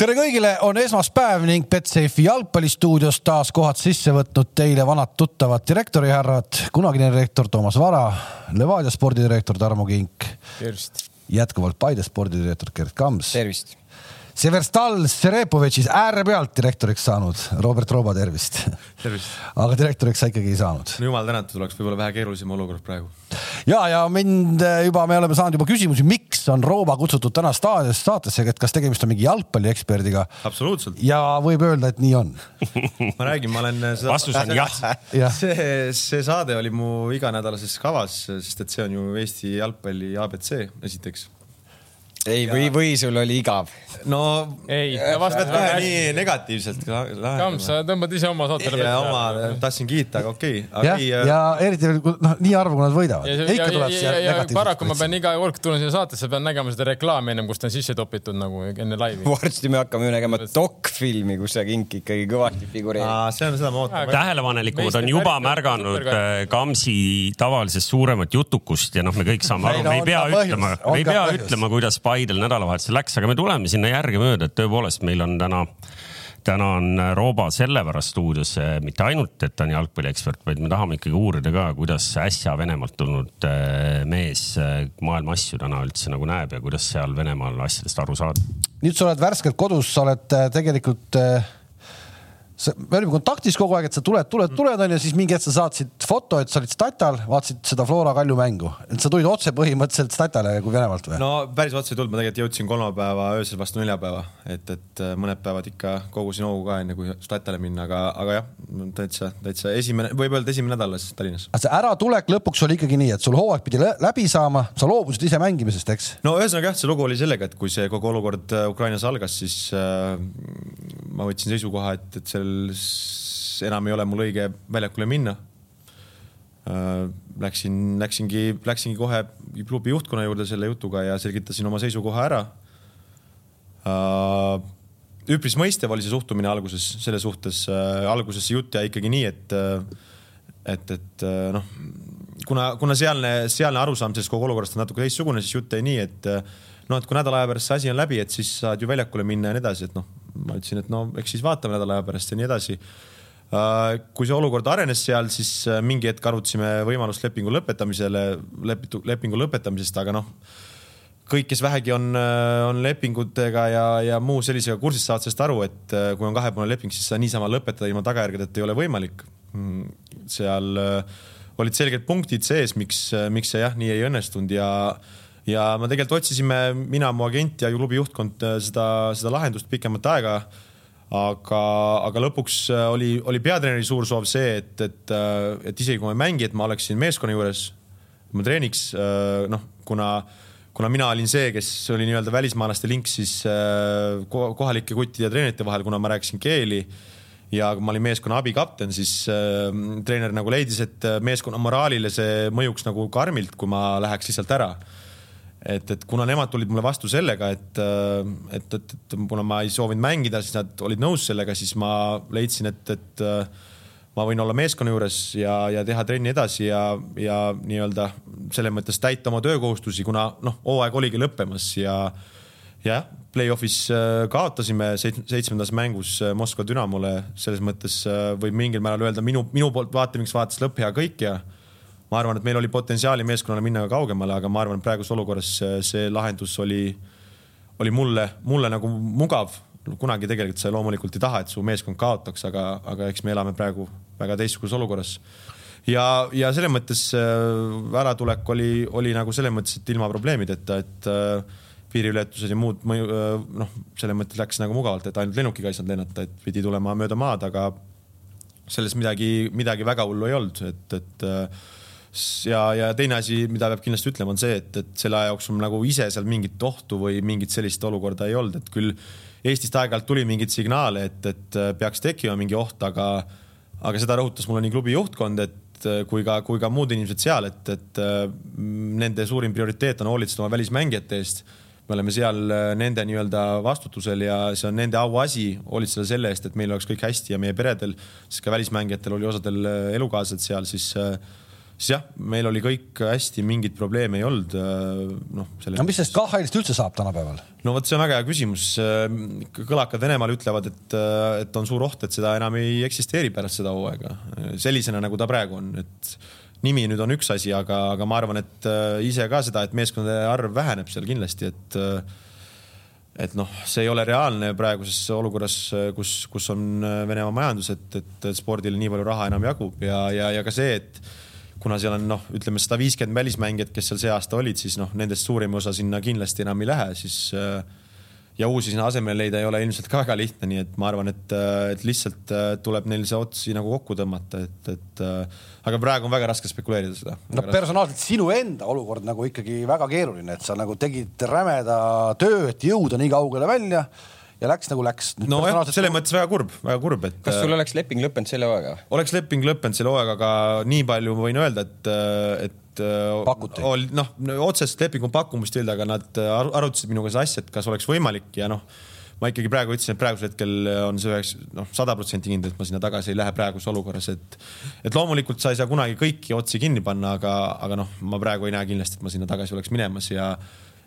tere kõigile, on esmaspäev ning Betsafe'i jalgpallistuudios taas kohad sisse võtnud teile vanad tuttavad direktorihärrad, kunagine direktor Toomas Vara, Levadia spordidirektor Tarmo Kink. jätkuvalt Paide spordidirektor Gerd Kams. tervist Severstal Serepovitšis äärepealt direktoriks saanud Robert Rooba, tervist. tervist. aga direktoriks sa ikkagi ei saanud. no jumal tänatud, oleks võib-olla vähe keerulisem olukord praegu. ja, ja mind eh, juba, me oleme saanud juba küsimusi, miks on Rooba kutsutud täna staadios saatesse, et kas tegemist on mingi jalgpallieksperdiga. absoluutselt. ja võib öelda, et nii on ma räägin, ma olen seda.... vastus on jah ja.. see, see saade oli mu iganädalases kavas, sest et see on ju Eesti jalgpalli abc, esiteks ei, või, või sul oli igav? no ei, vastad kohe nii negatiivselt. Kams, sa tõmbad ise oma saatele oma, tahtsin kiita, aga okei okay.. jah, ja, ja eriti veel, noh, nii harva, kui nad võidavad. ja, ja, ja, ja, ja paraku ma pean iga kord, kui tulen siia saatesse, pean nägema seda reklaami ennem, kus ta on sisse topitud nagu enne laivi. varsti me hakkame ju nägema dokfilmi, kus see kink ikkagi kõvasti figureerib. see on, seda ma ootan. tähelepanelikumad on juba märganud äh, Kamsi tavalisest suuremat jutukust ja noh, me kõik saame aru, me ei pea ütlema, me ei pea ütlema, kuidas Paidel nädalavahetusel läks, aga me tuleme sinna järgemööda, et tõepoolest meil on täna täna on Rooba sellepärast stuudios, mitte ainult, et ta on jalgpalliekspert, vaid me tahame ikkagi uurida ka, kuidas äsja Venemaalt tulnud äh, mees äh, maailma asju täna üldse nagu näeb ja kuidas seal Venemaal asjadest aru saada. nüüd sa oled värskelt kodus, sa oled äh, tegelikult äh me olime kontaktis kogu aeg, et sa tuled, tuled, tuled onju, siis mingi hetk sa saatsid foto, et sa olid Statal, vaatasid seda Flora Kalju mängu, et sa tulid otse põhimõtteliselt Statale kui Venemaalt või? no päris otse ei tulnud, ma tegelikult jõudsin kolmapäeva öösel vastu neljapäeva, et, et äh, mõned päevad ikka kogusin hoogu ka enne kui Statale minna, aga, aga jah, täitsa, täitsa esimene, võib öelda esimene nädal alles Tallinnas. aga see äratulek lõpuks oli ikkagi nii, et sul hooaeg pidi läbi saama, sa loobusid ise mängimisest, eks? no ühesõnaga jah, see lugu oli sellega, et kui see kogu olukord äh, Ukrainas algas, siis äh, ma võtsin seisukoha, et, et seal enam ei ole mul õige väljakule minna äh,. Läksin, läksingi, läksingi kohe klubi juhtkonna juurde selle jutuga ja selgitasin oma seisukoha ära äh,. üpris mõistev oli see suhtumine alguses, selle suhtes äh,. alguses see jutt jäi ikkagi nii, et, et, et noh, kuna, kuna sealne, sealne arusaam sellest kogu olukorrast on natuke teistsugune, siis jutt jäi nii, et noh, et kui nädala aja pärast see asi on läbi, et siis saad ju väljakule minna ja nii edasi, et noh, ma ütlesin, et no eks siis vaatame nädala aja pärast ja nii edasi. Äh, kui see olukord arenes seal, siis äh, mingi hetk arutasime võimalust lepingu lõpetamisele, lepitu, lepingu lõpetamisest, aga noh, kõik, kes vähegi on, äh, on lepingutega ja, ja muu sellisega kursis, saavad sellest aru, et kui on kahepoolne leping, siis seda niisama lõpetada ilma tagajärgedeta ei ole võimalik. Mm, seal olid selged punktid sees, miks, miks see jah, nii ei õnnestunud ja ja me tegelikult otsisime, mina, mu agent ja klubi juhtkond äh, seda, seda lahendust pikemat aega. aga, aga lõpuks äh, oli, oli peatreeneri suur soov see, et, et, äh, et isegi kui ma ei mängi, et ma oleksin meeskonna juures, ma treeniks, noh, kuna kuna mina olin see, kes oli nii-öelda välismaalaste link siis kohalike kuttide ja treenerite vahel, kuna ma rääkisin keeli ja ma olin meeskonna abikapten, siis treener nagu leidis, et meeskonna moraalile see mõjuks nagu karmilt, kui ma läheks lihtsalt ära et, et kuna nemad tulid mulle vastu sellega, et, et, et, et kuna ma ei soovinud mängida, siis nad olid nõus sellega, siis ma leidsin, et, et ma võin olla meeskonna juures ja, ja teha trenni edasi ja, ja nii-öelda selles mõttes täita oma töökohustusi, kuna noh, hooaeg oligi lõppemas ja, jah, play-off'is kaotasime seitsmendas mängus Moskva Dünamole, selles mõttes võib mingil määral öelda minu, minu poolt vaatevinklist vaadates lõpp hea kõik ja ma arvan, et meil oli potentsiaali meeskonnale minna ka kaugemale, aga ma arvan, et praeguses olukorras see lahendus oli, oli mulle, mulle nagu mugav. kunagi tegelikult sa loomulikult ei taha, et su meeskond kaotaks, aga, aga eks me elame praegu väga teistsuguses olukorras. ja, ja selles mõttes äh, äratulek oli, oli nagu selles mõttes, et ilma probleemideta, et äh, piiriületused ja muud mõju, äh, noh, selles mõttes läks nagu mugavalt, et ainult lennukiga ei saanud lennata, et pidi tulema mööda maad, aga selles midagi, midagi väga hullu ei olnud, et, et ja, ja teine asi, mida peab kindlasti ütlema, on see, et, et selle aja jooksul nagu ise seal mingit ohtu või mingit sellist olukorda ei olnud, et küll Eestist aeg-ajalt tuli mingeid signaale, et, et peaks tekkima mingi oht, aga, aga seda rõhutas mulle nii klubi juhtkond, et kui ka, kui ka muud inimesed seal, et, et nende suurim prioriteet on hoolitseda oma välismängijate eest. me oleme seal nende nii-öelda vastutusel ja see on nende auasi hoolitseda selle eest, et meil oleks kõik hästi ja meie peredel, sest ka välismängijatel oli osadel elukaaslased seal, siis siis jah, meil oli kõik hästi, mingeid probleeme ei olnud. noh. no mis sellest KHL-ist üldse saab tänapäeval? no vot, see on väga hea küsimus. kõlakad Venemaal ütlevad, et, et on suur oht, et seda enam ei eksisteeri pärast seda hooaega sellisena, nagu ta praegu on, et nimi nüüd on üks asi, aga, aga ma arvan, et ise ka seda, et meeskondade arv väheneb seal kindlasti, et et noh, see ei ole reaalne praeguses olukorras, kus, kus on Venemaa majandus, et, et spordile nii palju raha enam jagub ja, ja, ja ka see, et kuna seal on noh, ütleme sada viiskümmend välismängijat, kes seal see aasta olid, siis noh, nendest suurim osa sinna kindlasti enam ei lähe, siis ja uusi sinna asemele leida ei ole ilmselt ka väga lihtne, nii et ma arvan, et, et lihtsalt tuleb neil see otsi nagu kokku tõmmata, et, et aga praegu on väga raske spekuleerida seda. no personaalselt sinu enda olukord nagu ikkagi väga keeruline, et sa nagu tegid rämeda töö, et jõuda nii kaugele välja ja läks nagu läks. nojah, selles mõttes väga kurb, väga kurb, et. kas sul oleks leping lõppenud selle hooajaga? oleks leping lõppenud selle hooajaga, aga nii palju ma võin öelda, et, et pakuti? noh, otsest lepingu pakkumist ei olnud, aga nad arutasid minuga seda asja, et kas oleks võimalik ja noh ma ikkagi praegu ütlesin, et praegusel hetkel on see üheks noh, sada protsenti kindel, et ma sinna tagasi ei lähe praeguses olukorras, et et loomulikult sa ei saa kunagi kõiki otsi kinni panna, aga, aga noh, ma praegu ei näe kindlasti, et ma sinna tagasi oleks minemas ja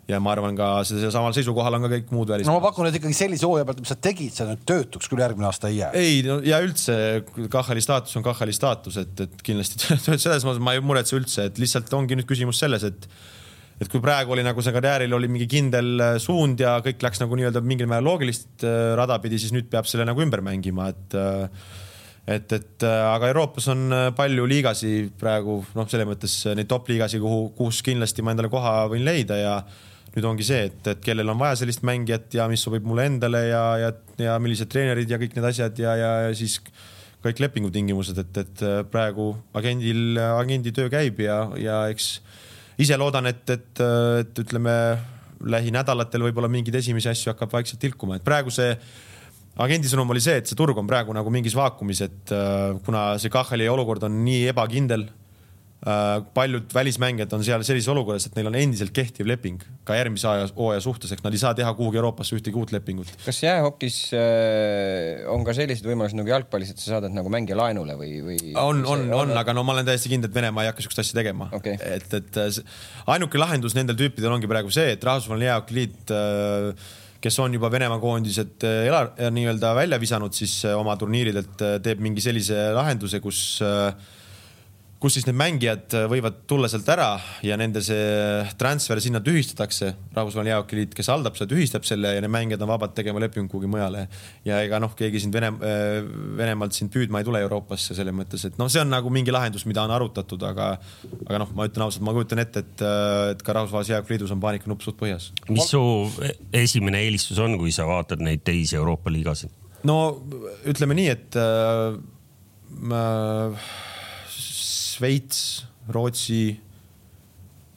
ja ma arvan ka samal seisukohal on ka kõik muud välismaad. no ma pakun, et ikkagi sellise hooaja pealt, mis sa tegid, sa nüüd töötuks küll järgmine aasta ei jää. ei no ja üldse KHL-i staatus on KHL-i staatus, et, et kindlasti selles mõttes ma ei muretse üldse, et lihtsalt ongi nüüd küsimus selles, et et kui praegu oli nagu see karjääril oli mingi kindel äh, suund ja kõik läks nagu nii-öelda mingil määral loogilist äh, rada pidi, siis nüüd peab selle nagu ümber mängima, et äh, et, et aga Euroopas on palju liigasi praegu noh, selles mõttes neid top liigasi, kuhu, kus kindlasti ma endale koha võin leida ja nüüd ongi see, et, et kellel on vaja sellist mängijat ja mis sobib mulle endale ja, ja, ja millised treenerid ja kõik need asjad ja, ja, ja siis kõik lepingutingimused, et, et praegu agendil, agendi töö käib ja, ja eks ise loodan, et, et, et ütleme lähinädalatel võib-olla mingeid esimesi asju hakkab vaikselt tilkuma, et praegu see agendi sõnum oli see, et see turg on praegu nagu mingis vaakumis, et kuna see KHL-i olukord on nii ebakindel Äh, paljud välismängijad on seal sellises olukorras, et neil on endiselt kehtiv leping ka järgmise hooaja suhtes, ehk nad ei saa teha kuhugi Euroopasse ühtegi uut lepingut. kas jäähokis äh, on ka sellised võimalused nagu jalgpallis, et sa saadad nagu mängija laenule või, või? on, on, on, aga no ma olen täiesti kindel, et Venemaa ei hakka sihukest asja tegema okay.. et, et ainuke lahendus nendel tüüpidel ongi praegu see, et Rahvusvaheline Jäähokiliit äh, kes on juba Venemaa koondised ela, nii-öelda välja visanud, siis oma turniiridelt teeb mingi sellise lahenduse, kus äh, kus siis need mängijad äh, võivad tulla sealt ära ja nende see transfer sinna tühistatakse. rahvusvaheline jäähokiliit, kes haldab seda, tühistab selle ja need mängijad on vabad tegema lepingu kuhugi mujale. ja ega noh, keegi siin Vene, äh, Venemaalt siin püüdma ei tule Euroopasse selles mõttes, et noh, see on nagu mingi lahendus, mida on arutatud, aga, aga noh, ma ütlen ausalt, ma kujutan ette, et, äh, et ka rahvusvahelises jäähokiliidus on paanikanupp suht põhjas. mis su esimene eelistus on, kui sa vaatad neid teisi Euroopa liigasid? no ütleme nii, et äh, äh, Šveits, Rootsi,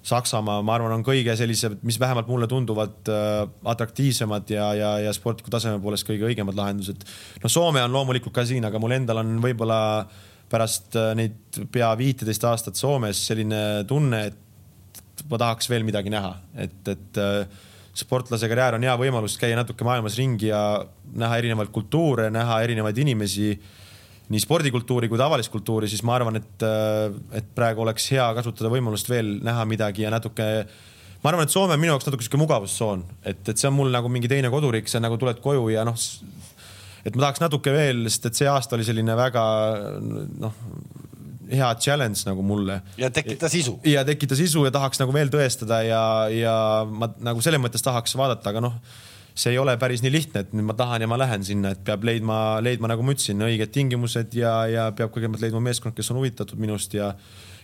Saksamaa, ma arvan, on kõige sellised, mis vähemalt mulle tunduvad äh, atraktiivsemad ja, ja, ja sportliku taseme poolest kõige õigemad lahendused. no Soome on loomulikult ka siin, aga mul endal on võib-olla pärast äh, neid pea viiteist aastat Soomes selline tunne, et ma tahaks veel midagi näha, et, et äh, sportlase karjäär on hea võimalus käia natuke maailmas ringi ja näha erinevaid kultuure, näha erinevaid inimesi nii spordikultuuri kui tavalist kultuuri, siis ma arvan, et, äh, et praegu oleks hea kasutada võimalust veel näha midagi ja natuke ma arvan, et Soome on minu jaoks natuke sihuke mugavustsoon, et, et see on mul nagu mingi teine koduriik, sa nagu tuled koju ja noh, et ma tahaks natuke veel, sest et see aasta oli selline väga noh, hea challenge nagu mulle. ja tekita sisu. ja tekita sisu ja tahaks nagu veel tõestada ja, ja ma nagu selles mõttes tahaks vaadata, aga noh see ei ole päris nii lihtne, et nüüd ma tahan ja ma lähen sinna, et peab leidma, leidma, nagu ma ütlesin, õiged tingimused ja, ja peab kõigepealt leidma meeskond, kes on huvitatud minust ja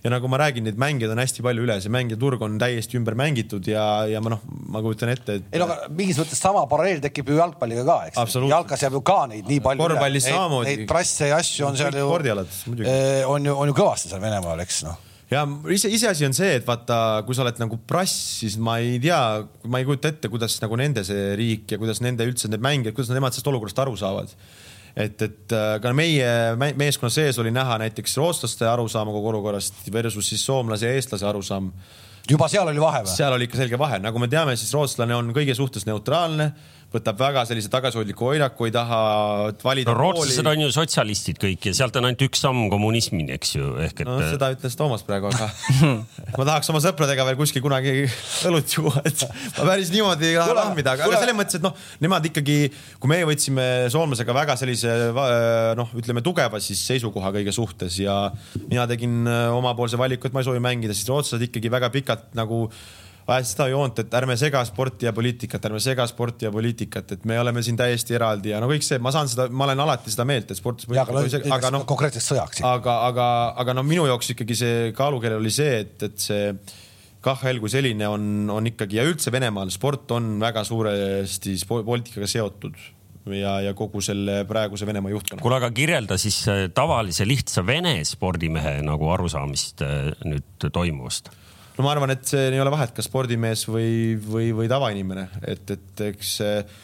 ja nagu ma räägin, neid mängijaid on hästi palju üle, see mängijaturg on täiesti ümber mängitud ja, ja ma noh, ma kujutan ette, et. ei no aga mingis mõttes sama paralleel tekib ju jalgpalliga ka, eks. jalkas jääb ju ka neid nii palju. korvpallis samamoodi. Neid trasse ja asju on seal ju. spordialad muidugi. Eh, on ju, on ju kõvasti seal Venemaal, eks noh ja ise, iseasi on see, et vaata, kui sa oled nagu prass, siis ma ei tea, ma ei kujuta ette, kuidas nagu nende see riik ja kuidas nende üldse need mängijad, kuidas nemad sellest olukorrast aru saavad. et, et äh, ka meie meeskonna sees oli näha näiteks rootslaste arusaama kogu olukorrast versus siis soomlase ja eestlase arusaam juba seal oli vahe või? seal oli ikka selge vahe, nagu me teame, siis rootslane on kõige suhtes neutraalne võtab väga sellise tagasihoidliku hoiaku, ei taha valida no,. rootslased on ju sotsialistid kõik ja sealt on ainult üks samm kommunismini, eks ju, ehk et. no seda ütles Toomas praegu, aga ma tahaks oma sõpradega veel kuskil kunagi õlut juua, et ma päris niimoodi ei taha lahmida, aga, aga selles mõttes, et noh, nemad ikkagi, kui meie võtsime soomlasega väga sellise noh, ütleme tugeva siis seisukoha kõige suhtes ja mina tegin omapoolse valiku, et ma ei soovi mängida, siis rootslased ikkagi väga pikalt nagu ajas seda joont, et ärme sega sporti ja poliitikat, ärme sega sporti ja poliitikat, et me oleme siin täiesti eraldi ja no kõik see, ma saan seda, ma olen alati seda meelt, et sportis. aga, aga noh, konkreetseks sõjaks. aga, aga, aga no minu jaoks ikkagi see kaalukeel oli see, et, et see KHL kui selline on, on ikkagi ja üldse Venemaal sport on väga suuresti poliitikaga seotud ja, ja kogu selle praeguse Venemaa juhtkonna. kuule, aga kirjelda siis äh, tavalise lihtsa vene spordimehe nagu arusaamist äh, nüüd toimuvast no ma arvan, et see ei ole vahet, kas spordimees või, või, või tavainimene, et, et eks äh,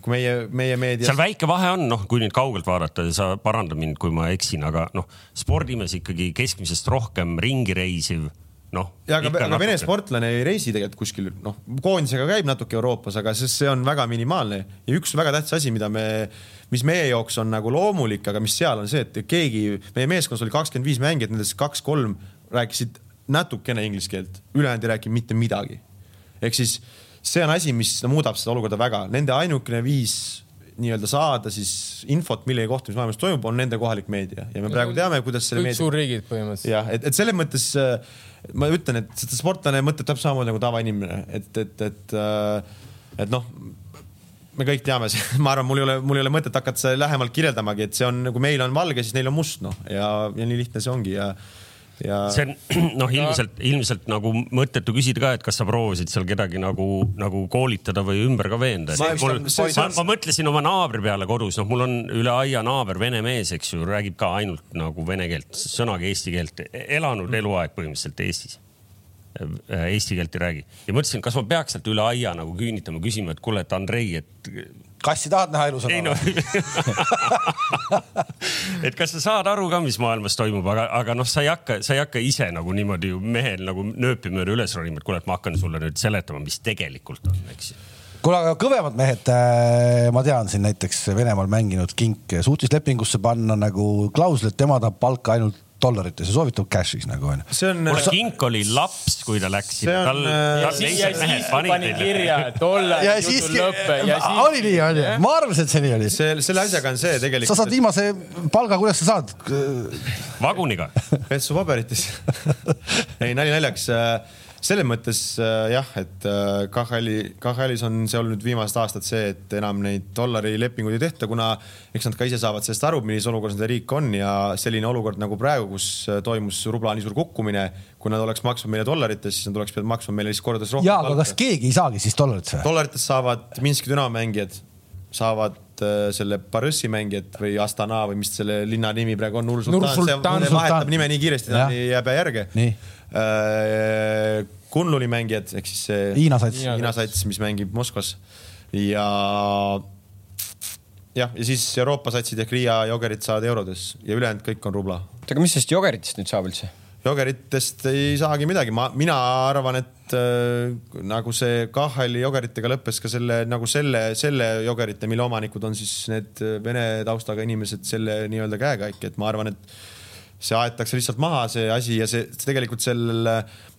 kui meie, meie meedias. seal väike vahe on, noh, kui nüüd kaugelt vaadata ja sa paranda mind, kui ma eksin, aga noh, spordimees ikkagi keskmisest rohkem ringi reisiv noh. ja aga, aga Vene sportlane ei reisi tegelikult kuskil, noh, koondisega käib natuke Euroopas, aga see on väga minimaalne ja üks väga tähtis asi, mida me, mis meie jaoks on nagu loomulik, aga mis seal on see, et keegi, meie meeskonnas oli kakskümmend viis mängijat, nendest kaks-kolm rääkisid natukene inglise keelt, ülejäänud ei räägi mitte midagi. ehk siis see on asi, mis muudab seda olukorda väga, nende ainukene viis nii-öelda saada siis infot, mille kohta, mis maailmas toimub, on nende kohalik meedia. Ja me praegu teame, kuidas selle meedia... suurriigid põhimõtteliselt. jah, et, et selles mõttes äh, ma ütlen, et seda sportlane mõtleb täpselt samamoodi nagu tavainimene, et, et, et, äh, et noh, me kõik teame, ma arvan, mul ei ole, mul ei ole mõtet hakata lähemalt kirjeldamagi, et see on nagu meil on valge, siis neil on must, noh. Ja, ja nii lihtne see ongi. Ja ja. see on noh, ilmselt, ilmselt nagu mõttetu küsida ka, et kas sa proovisid seal kedagi nagu, nagu koolitada või ümber ka veenda. Ma, mul, ma, ma mõtlesin oma naabri peale kodus, noh, mul on üle aia naaber, vene mees, eks ju, räägib ka ainult nagu vene keelt, sõnaga eesti keelt, elanud eluaeg põhimõtteliselt Eestis eesti keelt ei räägi ja mõtlesin, kas ma peaks sealt üle aia nagu küünitama, küsima, et kuule, et Andrei, et kassi tahad näha ilusana? ei no et kas sa saad aru ka, mis maailmas toimub, aga, aga noh, sa ei hakka, sa ei hakka ise nagu niimoodi ju mehel nagu nööpi mööda üles ronima, et kuule, et ma hakkan sulle nüüd seletama, mis tegelikult on, eks ju kuule, aga kõvemad mehed, äh, ma tean siin näiteks Venemaal mänginud Kink suutis lepingusse panna nagu klausli, et tema tahab palka ainult dollarites ja soovitab cash'is nagu onju. kuule sa..., Kink oli laps, kui ta läks tal, äh, tal teised mehed panid pani kirja dollar, jutu lõpp ja siis. oli nii, oli, ma arvasin, et see nii oli. see, selle asjaga on see tegelikult. sa saad viimase palga, kuidas sa saad? vaguniga. petsupaberites ei, nali naljaks äh, selles mõttes äh, jah, et äh, KHL-i, KHL-is on see olnud viimased aastad see, et enam neid dollari lepinguid ei tehta, kuna eks nad ka ise saavad sellest aru, millises olukorras nende riik on ja selline olukord nagu praegu, kus äh, toimus rubla nii suur kukkumine, kui nad oleks maksnud meile dollarites, siis nad oleks pidanud maksma meile siis kordades rohkem. ja, aga kas keegi ei saagi siis dollarites või? dollarites saavad Minski Dünamo mängijad, saavad selle Barõssi mängijad või Astana või mis selle linna nimi praegu on, Nur-Sultan, see vahetab nime nii kiiresti, ta ei jää järge. Äh, Kunluni mängijad ehk siis see Hiina sats, Hiina sats, mis mängib Moskvas ja jah, ja siis Euroopa satsid ehk Riia Jogerid saavad eurodes ja ülejäänud kõik on rubla. oota, aga mis sellest Jogeritest nüüd saab üldse? Jogeritest ei saagi midagi, ma, mina arvan, et äh, nagu see KHL-i Jogeritega lõppes ka selle nagu selle, selle Jogerite, mille omanikud on siis need vene taustaga inimesed, selle nii-öelda käekäik, et ma arvan, et see aetakse lihtsalt maha, see asi ja see, see tegelikult sellel,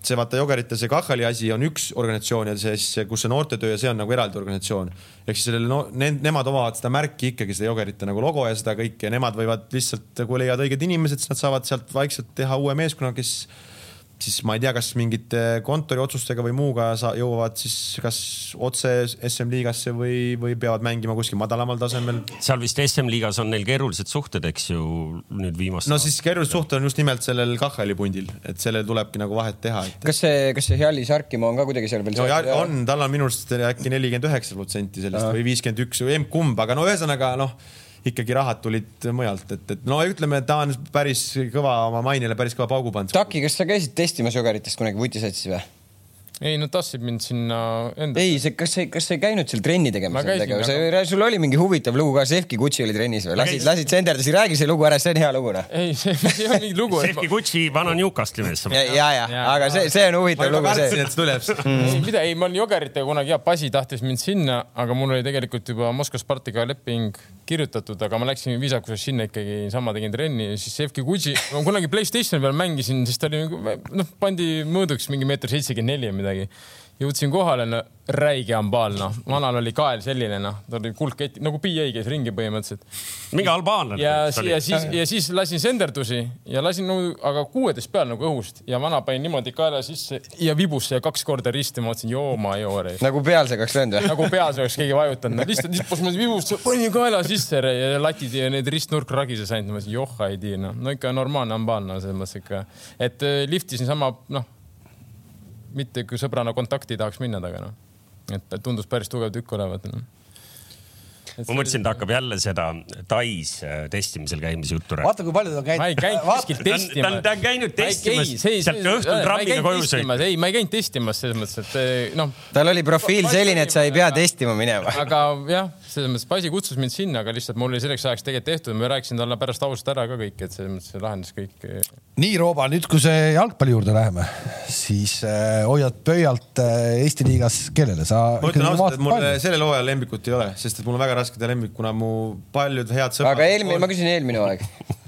see vaata Jogerite see Kahhali asi on üks organisatsioon ja siis, kus see noortetöö ja see on nagu eraldi organisatsioon. ehk siis sellele no,, need, nemad omavad seda märki ikkagi, seda Jogerite nagu logo ja seda kõike ja nemad võivad lihtsalt, kui leiavad õiged inimesed, siis nad saavad sealt vaikselt teha uue meeskonna, kes siis ma ei tea, kas mingite kontoriotsustega või muuga sa jõuavad siis kas otse SM-liigasse või, või peavad mängima kuskil madalamal tasemel. seal vist SM-liigas on neil keerulised suhted, eks ju, nüüd viimastel. no siis keerulised suhted on just nimelt sellel KHL-i pundil, et sellel tulebki nagu vahet teha et.... kas see, kas see Jalli Sarkimaa on ka kuidagi seal veel no,? on, tal on minu arust äkki nelikümmend üheksa protsenti sellest Aha. või viiskümmend üks või emb-kumb, aga no ühesõnaga noh ikkagi rahad tulid mujalt, et, et no ütleme, ta on päris kõva oma mainele, päris kõva paugu pannud. Taki, kas sa käisid testimas Jogeritest kunagi vutisatsis või? ei, no tassib mind sinna enda. ei, see, kas sa, kas sa ei käinud seal trenni tegemas? Aga... sul oli mingi huvitav lugu ka, Sefki Kutši oli trennis või? lasid, lasid senderdasi, räägi see lugu ära, see on hea lugu noh. ei, see, see ei ole mingi lugu Sefki Kutši vana Newcastli mees. ja, ja, ja, aga see, see on huvitav lugu. ma kartsin, et see tuleb. ei, mida, ei, ma olin Jogeritega kunagi, jah, Pasi tahtis mind sinna, aga mul oli tegelikult juba Moskva Spartiga leping kirjutatud, aga ma läksin viisakusest sinna ikkagi sama tegin trenni ja siis Sefki Kutši, ma kunagi Playstationi peal mängisin, siis ta oli noh, pandi mõõduks mingi meeter seitsekümmend neli või midagi jõudsin kohale, no räige ambaal, noh, vanal oli kael selline, noh, ta oli kuldkett nagu PA käis ringi põhimõtteliselt. mingi albaanlane. ja, ja siis, ja siis lasin senderdusi ja lasin nagu, aga kuueteist peal nagu õhust ja vana panin niimoodi kaela sisse ja vibusse ja kaks korda risti, ma mõtlesin, joo ma joore. nagu pealse oleks löönud või? nagu pealse oleks keegi vajutanud, lihtsalt nippus ma vibusse, panin kaela sisse ja latid ja need ristnurk ragises ainult, ma mõtlesin, joh ei tea, noh, no ikka normaalne ambaal, no selles mõttes ikka, et äh, liftisin sama, noh mitte kui sõbrana kontakti tahaks minna taga, noh. et tundus päris tugev tükk olevat no ma mõtlesin, ta hakkab jälle seda Tais äh, testimisel käimise juttu rääkima. vaata, kui palju ta on käinud. ma ei käinud kuskil testimas. ta on käinud testimas, sealt õhtul trammiga koju sõitmas. ei, ma ei käinud testimas selles mõttes, et eh, noh. tal oli profiil selline, et sa ei pea testima minema. aga jah, selles mõttes Pasi kutsus mind sinna, aga lihtsalt mul oli selleks ajaks tegelikult tehtud, ma rääkisin talle pärast ausalt ära ka kõik, et selles mõttes see lahendas kõik. Eh. nii, Rooba, nüüd kui see jalgpalli juurde läheme, siis äh, hoiad pöialt äh, Eesti liigas kellele sa? ma ütlen ausalt, et mul sellel hooajal lemmikut ei ole, sest et mul on väga raske teha lemmik, kuna mu paljud head sõbrad. aga eelmine, ma küsin eelmine hooaeg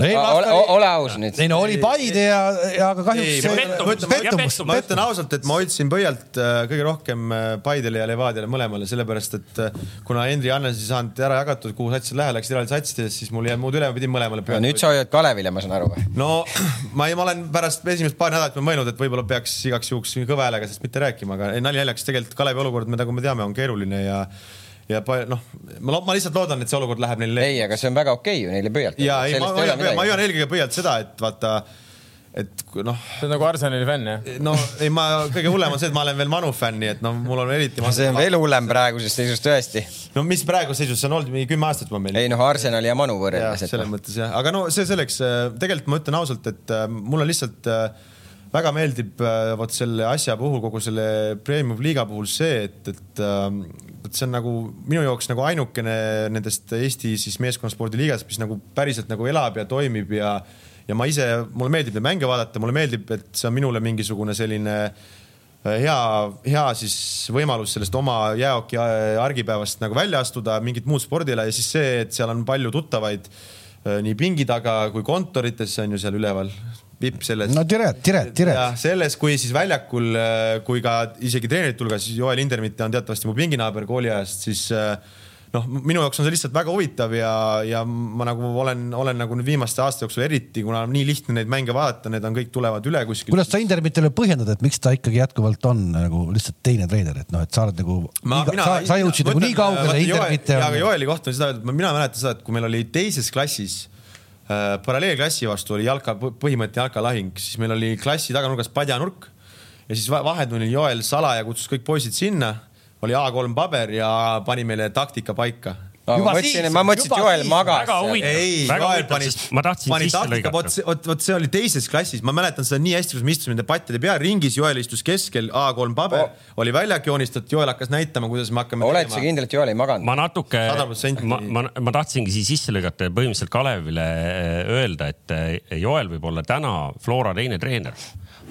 ole, ole aus nüüd. ei no oli Paide ja, ja aga kahjuks. pettumus. ma ütlen ausalt, et ma hoidsin pöialt äh, kõige rohkem äh, Paidele ja Levadiale mõlemale, sellepärast et äh, kuna Henri Hannes ei saanud ära jagatud, kuhu satsid lähevad, läksid eraldi satsidesse, siis mul ei jäänud muud üle, ma pidin mõlemale pöialt. nüüd sa hoiad Kalevile, ma saan aru või? no ma ei, ma olen pärast esimest paari nädalat mõelnud, et võib-olla peaks igaks juhuks kõva häälega sellest mitte rääkima, aga nali naljaks, tegelikult Kalevi olukord, nagu me teame, on keeruline ja ja noh, ma, ma lihtsalt loodan, et see olukord läheb neile. ei, aga see on väga okei okay ju neile pöialt. ja ei, ma, ma, ma hoian eelkõige pöialt seda, et vaata et noh. see on nagu Arsenali fänn jah? no ei, ma kõige hullem on see, et ma olen veel Manu fänn, nii et noh, mul on eriti. see on veel hullem praegusest seisust tõesti. no mis praeguses seisus, see on olnud mingi kümme aastat juba meil. ei noh, Arsenali ja Manu võrreldes. selles no. mõttes jah, aga no see selleks, äh, tegelikult ma ütlen ausalt, et äh, mul on lihtsalt äh, väga meeldib vot selle asja puhul, kogu selle premium liiga puhul see, et, et et see on nagu minu jaoks nagu ainukene nendest Eesti siis meeskonnaspordi liigast, mis nagu päriselt nagu elab ja toimib ja ja ma ise, mulle meeldib neid mänge vaadata, mulle meeldib, et see on minule mingisugune selline äh, hea, hea siis võimalus sellest oma jääoki äh, argipäevast nagu välja astuda mingit muud spordile ja siis see, et seal on palju tuttavaid äh, nii pingi taga kui kontorites on ju seal üleval vipp selles. no Tiret, Tiret, Tiret. selles, kui siis väljakul, äh, kui ka isegi treenerite hulgas, siis Joel Indermitte on teatavasti mu pinginaaber kooliajast, siis äh, noh, minu jaoks on see lihtsalt väga huvitav ja, ja ma nagu olen, olen nagu nüüd viimaste aasta jooksul eriti, kuna nii lihtne neid mänge vaadata, need on kõik tulevad üle kuskilt. kuidas sa Indermitele põhjendad, et miks ta ikkagi jätkuvalt on nagu lihtsalt teine treener, et noh, et sa oled nagu, sa, sa jõudsid nagu nii kaugele, Indermitte on. aga Joeli kohta on seda öeldud, mina mäletan seda, et kui meil oli teises klassis Äh, paralleelklassi vastu oli jalka, põhimõtteliselt jalkalahing, siis meil oli klassi taganurgas padjanurk ja siis vahetunnil Joel salaja kutsus kõik poisid sinna, oli A3 paber ja pani meile taktika paika no,. ma mõtlesin, ma mõtlesin, et Joel magas. ma tahtsin pani sisse lõigata. vot, vot, vot see oli teises klassis, ma mäletan seda nii hästi, kus me istusime nende pattide peal ringis, Joel istus keskel, A3 paber oh. oli väljak joonistatud, Joel hakkas näitama, kuidas me hakkame. oled sa kindel, et Joel ei maganud? ma natuke, ma, ma, ma tahtsingi siis sisse lõigata ja põhimõtteliselt Kalevile äh, öelda, et äh, Joel võib olla täna Flora teine treener,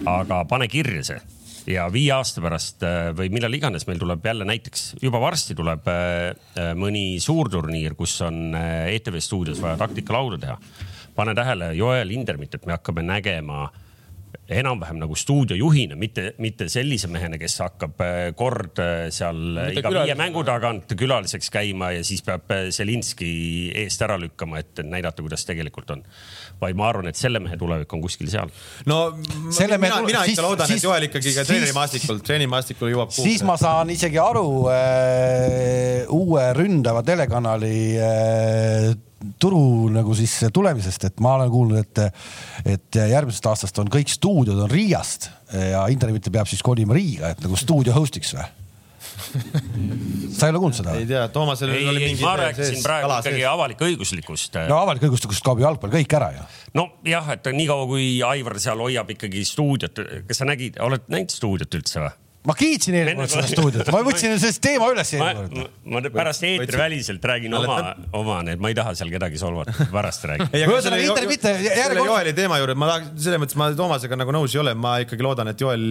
aga pane kirja see ja viie aasta pärast äh, või millal iganes meil tuleb jälle näiteks juba varsti tuleb äh, äh, mõni suurturniir, kus on ETV stuudios vaja taktikalauda teha. pane tähele Joel Indermit, et me hakkame nägema enam-vähem nagu stuudiojuhina, mitte, mitte sellise mehena, kes hakkab kord seal mitte iga viie mängu tagant külaliseks käima ja siis peab Zelinski eest ära lükkama, et näidata, kuidas tegelikult on. Vaid ma arvan, et selle mehe tulevik on kuskil seal. no selle mina, mina ikka siis, loodan, et Joel ikkagi ka treenerimaastikul, treenimaastikul jõuab siis ma saan isegi aru äh, uue ründava telekanali äh, turu nagu siis tulemisest, et ma olen kuulnud, et, et järgmisest aastast on kõik stuudiod on Riiast ja internetti peab siis kolima Riiga, et nagu stuudio host'iks või? sa ei ole kuulnud seda? ei tea, Toomasel ei, oli mingi ma rääkisin praegu ikkagi avalik-õiguslikust. no avalik-õiguslikust kaob ju jalgpall kõik ära ju. nojah, et niikaua kui Aivar seal hoiab ikkagi stuudiot, kas sa nägid, oled näinud stuudiot üldse või? Ma kiitsin eelmine kord seda stuudiot, ma võtsin sellest teema üles eelmine kord. ma pärast eetriväliselt räägin oma, oma need, ma ei taha seal kedagi solvata, pärast räägin. ühesõnaga Inter mitte. selle Joeli teema juurde ma tahaks, selles mõttes ma Toomasega nagu nõus ei ole, ma ikkagi loodan, et Joel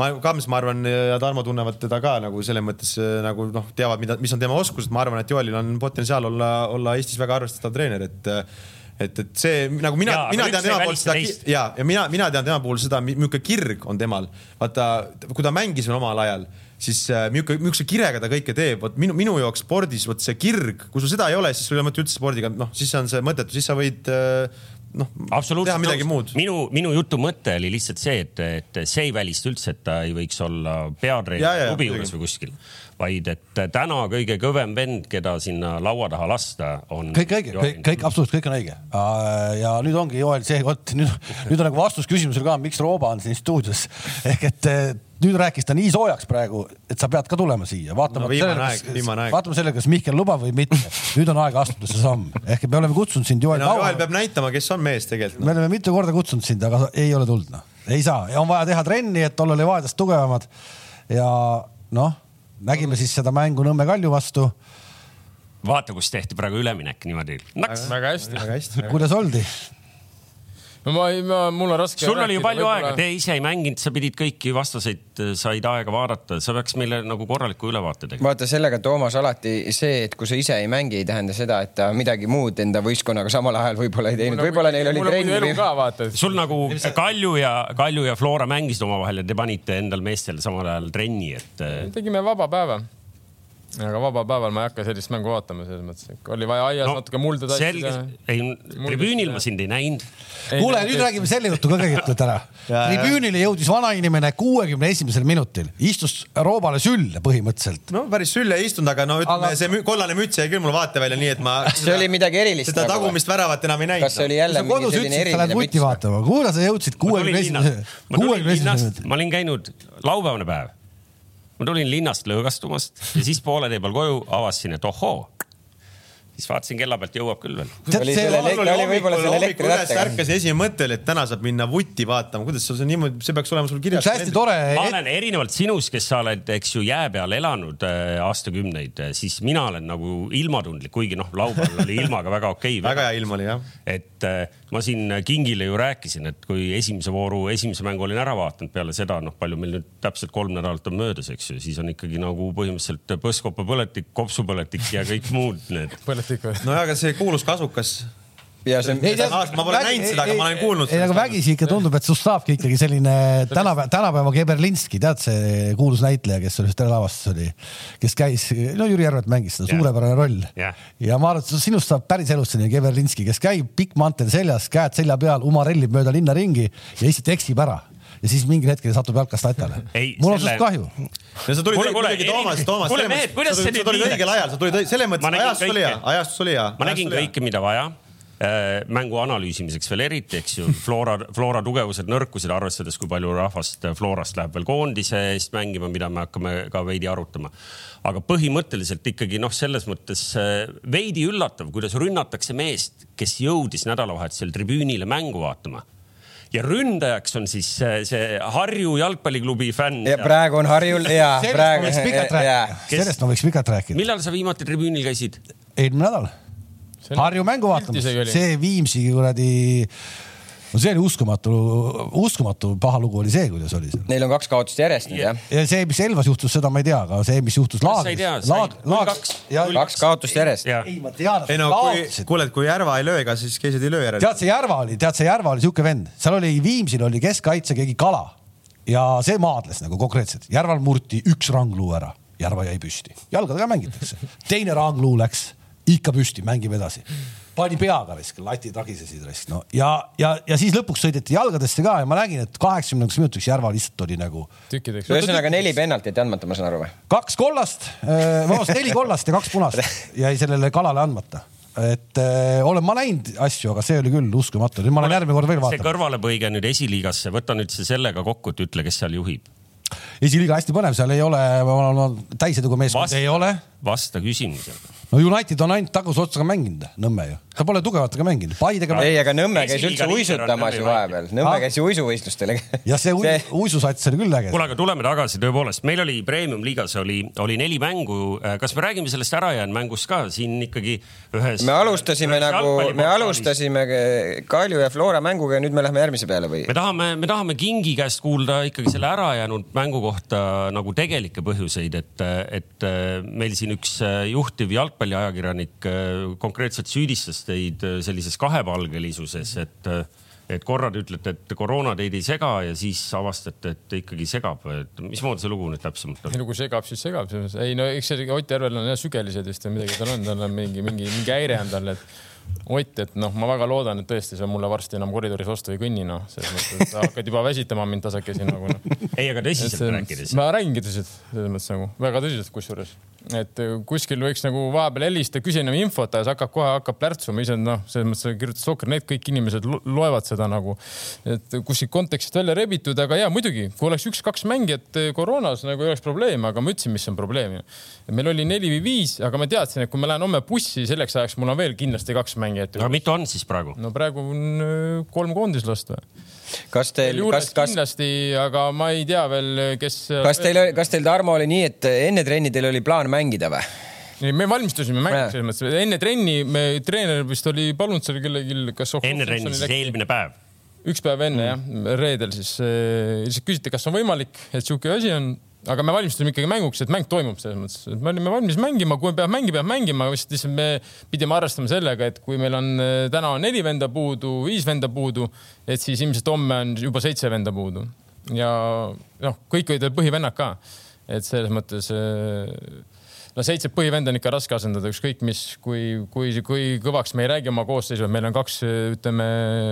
ma, Kams, ma arvan, ja Tarmo tunnevad teda ka nagu selles mõttes nagu noh, teavad, mida, mis on tema oskused, ma arvan, et Joelil on potentsiaal olla, olla Eestis väga arvestatav treener, et et, et see nagu mina, mina tean tema poolt seda ja, ja mina, mina tean tema puhul seda, milline kirg on temal. vaata, kui ta mängis veel omal ajal, siis milline, milline kirega ta kõike teeb, vot minu, minu jaoks spordis, vot see kirg, kui sul seda ei ole, siis sul ei ole mõtet üldse spordiga, noh, siis on see mõttetu, siis sa võid noh, teha midagi muud. minu, minu jutu mõte oli lihtsalt see, et, et see ei välista üldse, et ta ei võiks olla peatreener klubi juures või kuskil vaid et täna kõige kõvem vend, keda sinna laua taha lasta, on. kõik õige, kõik, kõik absoluutselt kõik on õige. ja nüüd ongi Joel see, vot nüüd, nüüd on nagu vastus küsimusele ka, miks Rooba on siin stuudios ehk et nüüd rääkis ta nii soojaks praegu, et sa pead ka tulema siia, vaatama no, sellele, vaatame sellele, kas Mihkel lubab või mitte. nüüd on aeg astuda see samm, ehk et me oleme kutsunud sind Joel no,. Joel peab näitama, kes on mees tegelikult no.. me oleme mitu korda kutsunud sind, aga ei ole tulnud noh, ei saa ja on vaja teha trenni, et olla Levadiast tugevamad. ja noh nägime siis seda mängu Nõmme Kalju vastu. vaata, kus tehti praegu üleminek niimoodi. väga hästi, väga hästi. kuidas oldi? No ma ei, ma, mul on raske. sul oli ju palju aega, te ise ei mänginud, sa pidid kõiki vastaseid, äh, said aega vaadata, sa peaks meile nagu korraliku ülevaate tegema. vaata sellega, Toomas, alati see, et kui sa ise ei mängi, ei tähenda seda, et ta midagi muud enda võistkonnaga samal ajal võib-olla ei teinud, võib-olla neil oli trenn. sul nagu Kalju ja, Kalju ja Flora mängisid omavahel ja te panite endal meestel samal ajal trenni, et. Äh, tegime vaba päeva aga vabal päeval ma ei hakka sellist mängu vaatama, selles mõttes, et oli vaja aias no, natuke mulda tassida. ei, tribüünil ma sind ei näinud. kuule, nüüd räägime selle jutu ka kõigepealt ära. tribüünile jõudis vanainimene kuuekümne esimesel minutil, istus roobale sülle põhimõtteliselt. no päris sülle ei istunud, aga no ütleme aga..., see kollane müts jäi küll mul vaatevälja, nii et ma. see oli midagi erilist. seda nagu tagumist väravat enam ei näinud. kas see oli jälle mingi selline eriline müts? sa lähed vutti vaatama, kuule, sa jõudsid kuuekümne esimesel, kuuekümne esimesel. ma olin käinud laupäevane päev ma tulin linnast lõõgastumast ja siis poole tee peal koju avastasin, et ohoo siis vaatasin kella pealt, jõuab küll veel. ärkas esimene mõte oli, et täna saab minna vutti vaatama, kuidas sul see niimoodi, see peaks olema sul kirjas. see hästi tore. ma olen erinevalt sinust, kes sa oled, eks ju, jää peal elanud äh, aastakümneid, äh, siis mina olen nagu ilmatundlik, kuigi noh, laupäeval oli ilmaga väga okei okay,. väga hea ilm oli jah. et äh, ma siin Kingile ju rääkisin, et kui esimese vooru esimese mängu olin ära vaadanud, peale seda noh, palju meil nüüd täpselt kolm nädalat on möödas, eks ju, siis on ikkagi nagu põhimõtteliselt põskopapõletik, kopsupõletik ja kõik muud need põletik või? nojah, aga see kuulus kasukas ja see. ma pole näinud seda, aga ma olen kuulnud. ei, aga vägisi ikka tundub, et sust saabki ikkagi selline tänapäeva, tänapäeva Geberlinski, tead see kuulus näitleja, kes selles telelavastus oli, kes käis, no Jüri Järvet mängis seda, suurepärane roll yeah.. ja ma arvan, et sinust saab päris elus selline Geberlinski, kes käib pikk mantel seljas, käed selja peal, umarellib mööda linna ringi ja lihtsalt eksib ära ja siis mingil hetkel satub jalkast latale. mul on sinust kahju. ja sa tulid muidugi Toomas, Toomas. nüüd nii? sa tulid õigel ajal, sa tulid selles mõttes, ajastus oli hea, ajastus oli hea. ma nägin kõike, mida vaja äh, mängu analüüsimiseks veel eriti, eks ju, Flora, Flora tugevused, nõrkused, arvestades, kui palju rahvast Florast läheb veel koondise eest mängima, mida me hakkame ka veidi arutama. aga põhimõtteliselt ikkagi noh, selles mõttes äh, veidi üllatav, kuidas rünnatakse meest, kes jõudis nädalavahetusel tribüünile mängu vaatama ja ründajaks on siis see, Harju jalgpalliklubi fänn. ja praegu on Harjul ja praegu. sellest ma võiks pikalt rääkida. millal sa viimati tribüünil käisid? eelmine nädal. Harju mängu vaatamas, see Viimsi kuradi no see oli uskumatu, uskumatu paha lugu oli see, kuidas oli seal. Neil on kaks kaotust järjest nüüd jah. ja see, mis Elvas juhtus, seda ma ei tea, aga see, mis juhtus Laagris. Laag, Laag, kaks kaotust järjest. ei, ma tean. ei no kui, kuule, et kui Järva ei löö, ega siis keised ei löö järele. tead, see Järva oli, tead, see Järva oli siuke vend, seal oli Viimsil oli keskkaitse keegi kala ja see maadles nagu konkreetselt. Järval murti üks rangluu ära, Järva jäi püsti, jalgadega mängitakse. teine rangluu läks ikka püsti, mängime edasi pani peaga risk, lati tagisesid risk, no ja, ja, ja siis lõpuks sõideti jalgadesse ka ja ma nägin, et kaheksakümnendaks minutiks Järva lihtsalt oli nagu. ühesõnaga neli penaltit andmata, ma saan aru või? kaks kollast, äh, vabandust, neli kollast ja kaks punast jäi sellele kalale andmata et äh, olen ma näinud asju, aga see oli küll uskumatu, nüüd ma lähen järgmine kord veel vaatama. see kõrvalepõige nüüd esiliigasse, võta nüüd see sellega kokku, et ütle, kes seal juhib esiliiga hästi põnev, seal ei ole täiseduga meeskond, ei ole. vasta küsimusele. No United on ainult taguse otsaga mänginud, Nõmme ju ta pole tugevatega mänginud, Paidega. ei, aga Nõmme käis üldse uisutamas ju vahepeal, Nõmme käis ju uisuvõistlustel. ja see, see... uisusats oli küll äge. kuule, aga tuleme tagasi, tõepoolest, meil oli Premium liigas oli, oli neli mängu. kas me räägime sellest ärajäänud mängust ka siin ikkagi ühes? me alustasime ühes nagu, me alustasime Kalju ja Flora mänguga ja nüüd me lähme järgmise peale või? me tahame, me tahame Kingi käest kuulda ikkagi selle ärajäänud mängu kohta nagu tegelikke põhjuseid, et, et meil siin üks juhtiv jalgpalliajakirjanik konkreetselt süüdistas teid äh, sellises kahepalgelisuses, et, äh, et korra te ütlete, et koroona teid ei sega ja siis avastate, et ikkagi segab, et mismoodi see lugu nüüd täpsemalt on? ei no kui segab, siis segab, ei no eks see Ott Järvel on jah sügelised vist või midagi tal on, tal on mingi, mingi, mingi häire on tal, et Ott, et noh, ma väga loodan, et tõesti sa mulle varsti enam koridoris vastu ei kõnni, noh, selles mõttes, sa hakkad juba väsitama mind tasakesi nagu noh. ei, aga tõsiselt rääkides. ma räägingi tõsiselt, selles mõttes nagu väga tõsiselt kusjuures et äh, kuskil võiks nagu vahepeal helistada, küsin infot, aga see hakkab kohe hakkab plärtsuma, ise noh, selles mõttes kirjutas Soccer.net, kõik inimesed loevad seda nagu, et kuskilt kontekstist välja rebitud, aga ja muidugi, kui oleks üks-kaks mängijat äh, koroonas nagu ei oleks probleemi, aga ma ütlesin, mis on probleem meil oli neli või viis, aga ma teadsin, et kui ma lähen homme bussi, selleks ajaks mul on veel kindlasti kaks mängijat. aga mitu on siis praegu? no praegu on äh, kolm koondislast või? Kas teil, kas, kas kindlasti, aga ma ei tea veel, kes. kas teil, kas teil, Tarmo, oli nii, et enne trenni teil oli plaan mängida või? ei, me valmistusime mängiks selles mõttes, enne trenni me, treener vist oli palunud seal kellelgi, kas. enne trenni, siis eelmine päev? üks päev enne mm. jah, reedel siis, siis küsiti, kas on võimalik, et sihuke asi on aga me valmistusime ikkagi mänguks, et mäng toimub selles mõttes, et me olime valmis mängima, kui peab mängima, peab mängima, lihtsalt me pidime arvestama sellega, et kui meil on täna on neli venda puudu, viis venda puudu, et siis ilmselt homme on juba seitse venda puudu. Ja noh, kõik olid veel põhivennad ka, et selles mõttes no seitse põhivenda on ikka raske asendada, ükskõik mis, kui, kui, kui kõvaks me ei räägi oma koosseisu, meil on kaks, ütleme.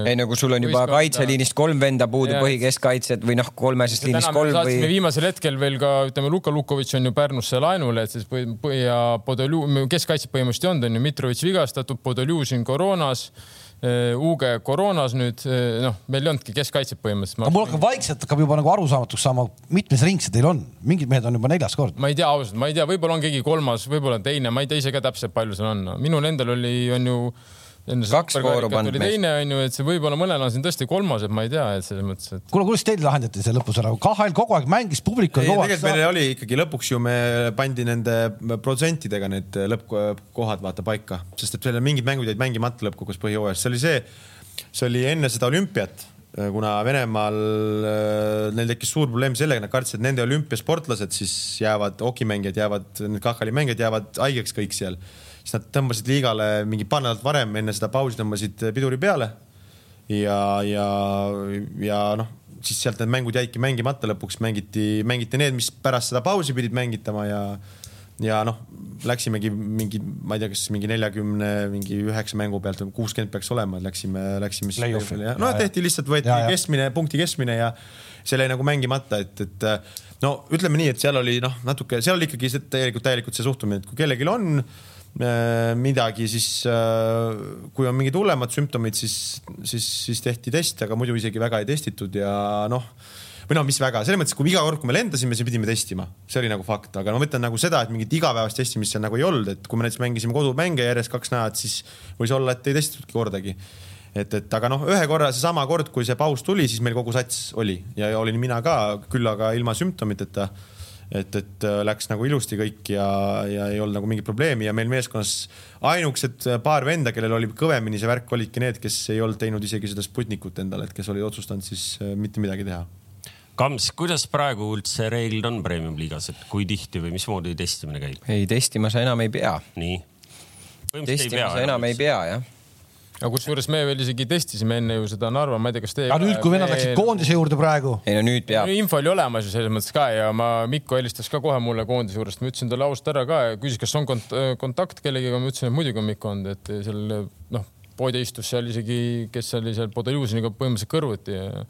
ei no kui sul on juba kaitseliinist kolm venda puudu, põhikeskkaitsjad või noh, kolmesest liinist kolm või. viimasel hetkel veel ka ütleme, Luka Lukovitš on ju Pärnusse laenule, et siis põhi ja Podolju, keskkaitset põhimõtteliselt ei olnud, on ju, Mitrovic vigastatud, Podoljužin koroonas Uuge koroonas nüüd, äh, noh, meil ei olnudki keskkaitset põhimõtteliselt. aga mul hakkab vaikselt hakkab juba nagu arusaamatuks saama, mitmes ring see teil on, mingid mehed on juba neljas kord. ma ei tea ausalt, ma ei tea, võib-olla on keegi kolmas, võib-olla teine, ma ei tea ise ka täpselt, palju seal on. minul endal oli, on ju kaks vooru pandud mees. teine on ju, et see võib-olla mõnel on siin tõesti kolmas, et ma ei tea, et selles mõttes, et. kuule, kuidas teil lahendati see lõpus ära? KHL kogu aeg mängis, publik oli kogu aeg. tegelikult meil oli ikkagi lõpuks ju me pandi nende protsentidega need lõppkohad vaata paika, sest et meil mingid mängud jäid mängimata lõppkokkuvõttes põhijooajas, see oli see, see oli enne seda olümpiat kuna Venemaal neil tekkis suur probleem sellega, nad kartsid, et nende olümpiasportlased siis jäävad, hokimängijad jäävad, need KHL-i mängijad jäävad haigeks kõik seal siis nad tõmbasid liigale mingi paar nädalat varem enne seda pausi tõmbasid piduri peale. ja, ja, ja noh, siis sealt need mängud jäidki mängimata, lõpuks mängiti, mängiti need, mis pärast seda pausi pidid mängitama ja ja noh, läksimegi mingi, ma ei tea, kas mingi neljakümne, mingi üheksa mängu pealt või kuuskümmend peaks olema, läksime, läksime siis. no tehti lihtsalt, võeti ja, keskmine, punkti keskmine ja see jäi nagu mängimata, et, et no ütleme nii, et seal oli noh, natuke, seal oli ikkagi see tegelikult täielikult see suhtumine, et kui kellelgi on äh, midagi, siis äh, kui on mingid hullemad sümptomid, siis, siis, siis tehti test, aga muidu isegi väga ei testitud ja noh või noh, mis väga, selles mõttes, kui iga kord, kui me lendasime, siis pidime testima, see oli nagu fakt, aga ma mõtlen nagu seda, et mingit igapäevast testimist seal nagu ei olnud, et kui me näiteks mängisime kodumänge järjest kaks nädalat, siis võis olla, et ei testitudki kordagi. et, et aga noh, ühe korra seesama kord, kui see paus tuli, siis meil kogu sats oli ja olin mina ka, küll aga ilma sümptomiteta et, et äh, läks nagu ilusti kõik ja, ja ei olnud nagu mingit probleemi ja meil meeskonnas ainukesed äh, paar venda, kellel oli kõvemini see värk, olidki need, kes ei olnud teinud isegi seda Sputnikut endale, et kes olid otsustanud siis äh, mitte midagi teha. Kams, kuidas praegu üldse reeglid on premium-liigas, et kui tihti või mismoodi testimine käib? ei, testima sa enam ei pea. nii? testima sa enam ei pea, jah aga kusjuures me veel isegi testisime enne ju seda Narva, ma ei tea, kas teie. aga nüüd, kui vennad läksid koondise juurde praegu? ei no nüüd peab. info oli olemas ju selles mõttes ka ja ma, Mikko helistas ka kohe mulle koondise juurest, ma ütlesin talle ausalt ära ka ja küsis, kas on kont kontakt kellegiga, ma ütlesin, et muidugi on Mikko olnud, et seal noh, poodi istus seal isegi, kes oli seal Podoljuziniga põhimõtteliselt kõrvuti ja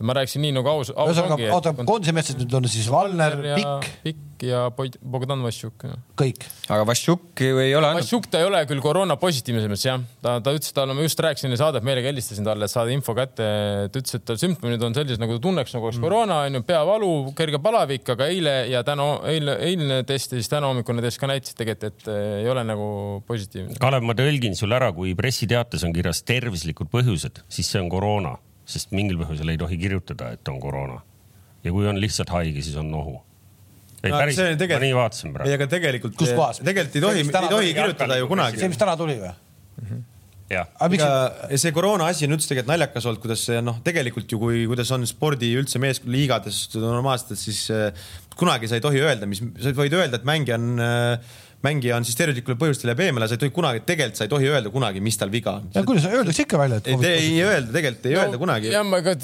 ma rääkisin nii nagu aus, aus ühesõnaga ongi. oota, koondise meestest nüüd on siis Valner, Pikk. Pikk ja Bogdan Vassiuk. kõik. aga Vassiuk ju ei ole. Vassiuk, ta ei ole küll koroona positiivne selles mõttes jah, ta, ta ütles, talle ma just rääkisin enne saadet, meelega helistasin talle, et saada info kätte. ta ütles, et tal sümptomid on sellised, nagu ta tunneks nagu oleks mm. koroona onju, peavalu, kerge palavik, aga eile ja täna, eile, eilne test ja siis täna hommikune test ka näitasid tegelikult, et ei ole nagu positiivne. Kalev, ma tõlgin sulle ära, kui pressiteates on kirjas tervislikud põhjused, siis see on koroona sest mingil põhjusel ei tohi kirjutada, et on koroona. ja kui on lihtsalt haige, siis on nohu. ei no, päris, ma nii vaatasin praegu. ei, aga tegelikult, tegelikult ei tohi, ei tohi kirjutada ju kunagi. see, mis täna tuli või mm? -hmm jah. ja see koroona asi on üldse tegelikult naljakas olnud, kuidas see noh, tegelikult ju kui, kuidas on spordi üldse meeskonnaliigades normaalselt, siis äh, kunagi sa ei tohi öelda, mis, sa võid öelda, et mängija on äh, mängija on siis tervislikul põhjustel jääb eemale, sa ei tohi kunagi, tegelikult sa ei tohi öelda kunagi, mis tal viga on. ja kuidas, öeldakse ikka välja, et. ei, ei öelda, tegelikult ei no, öelda kunagi.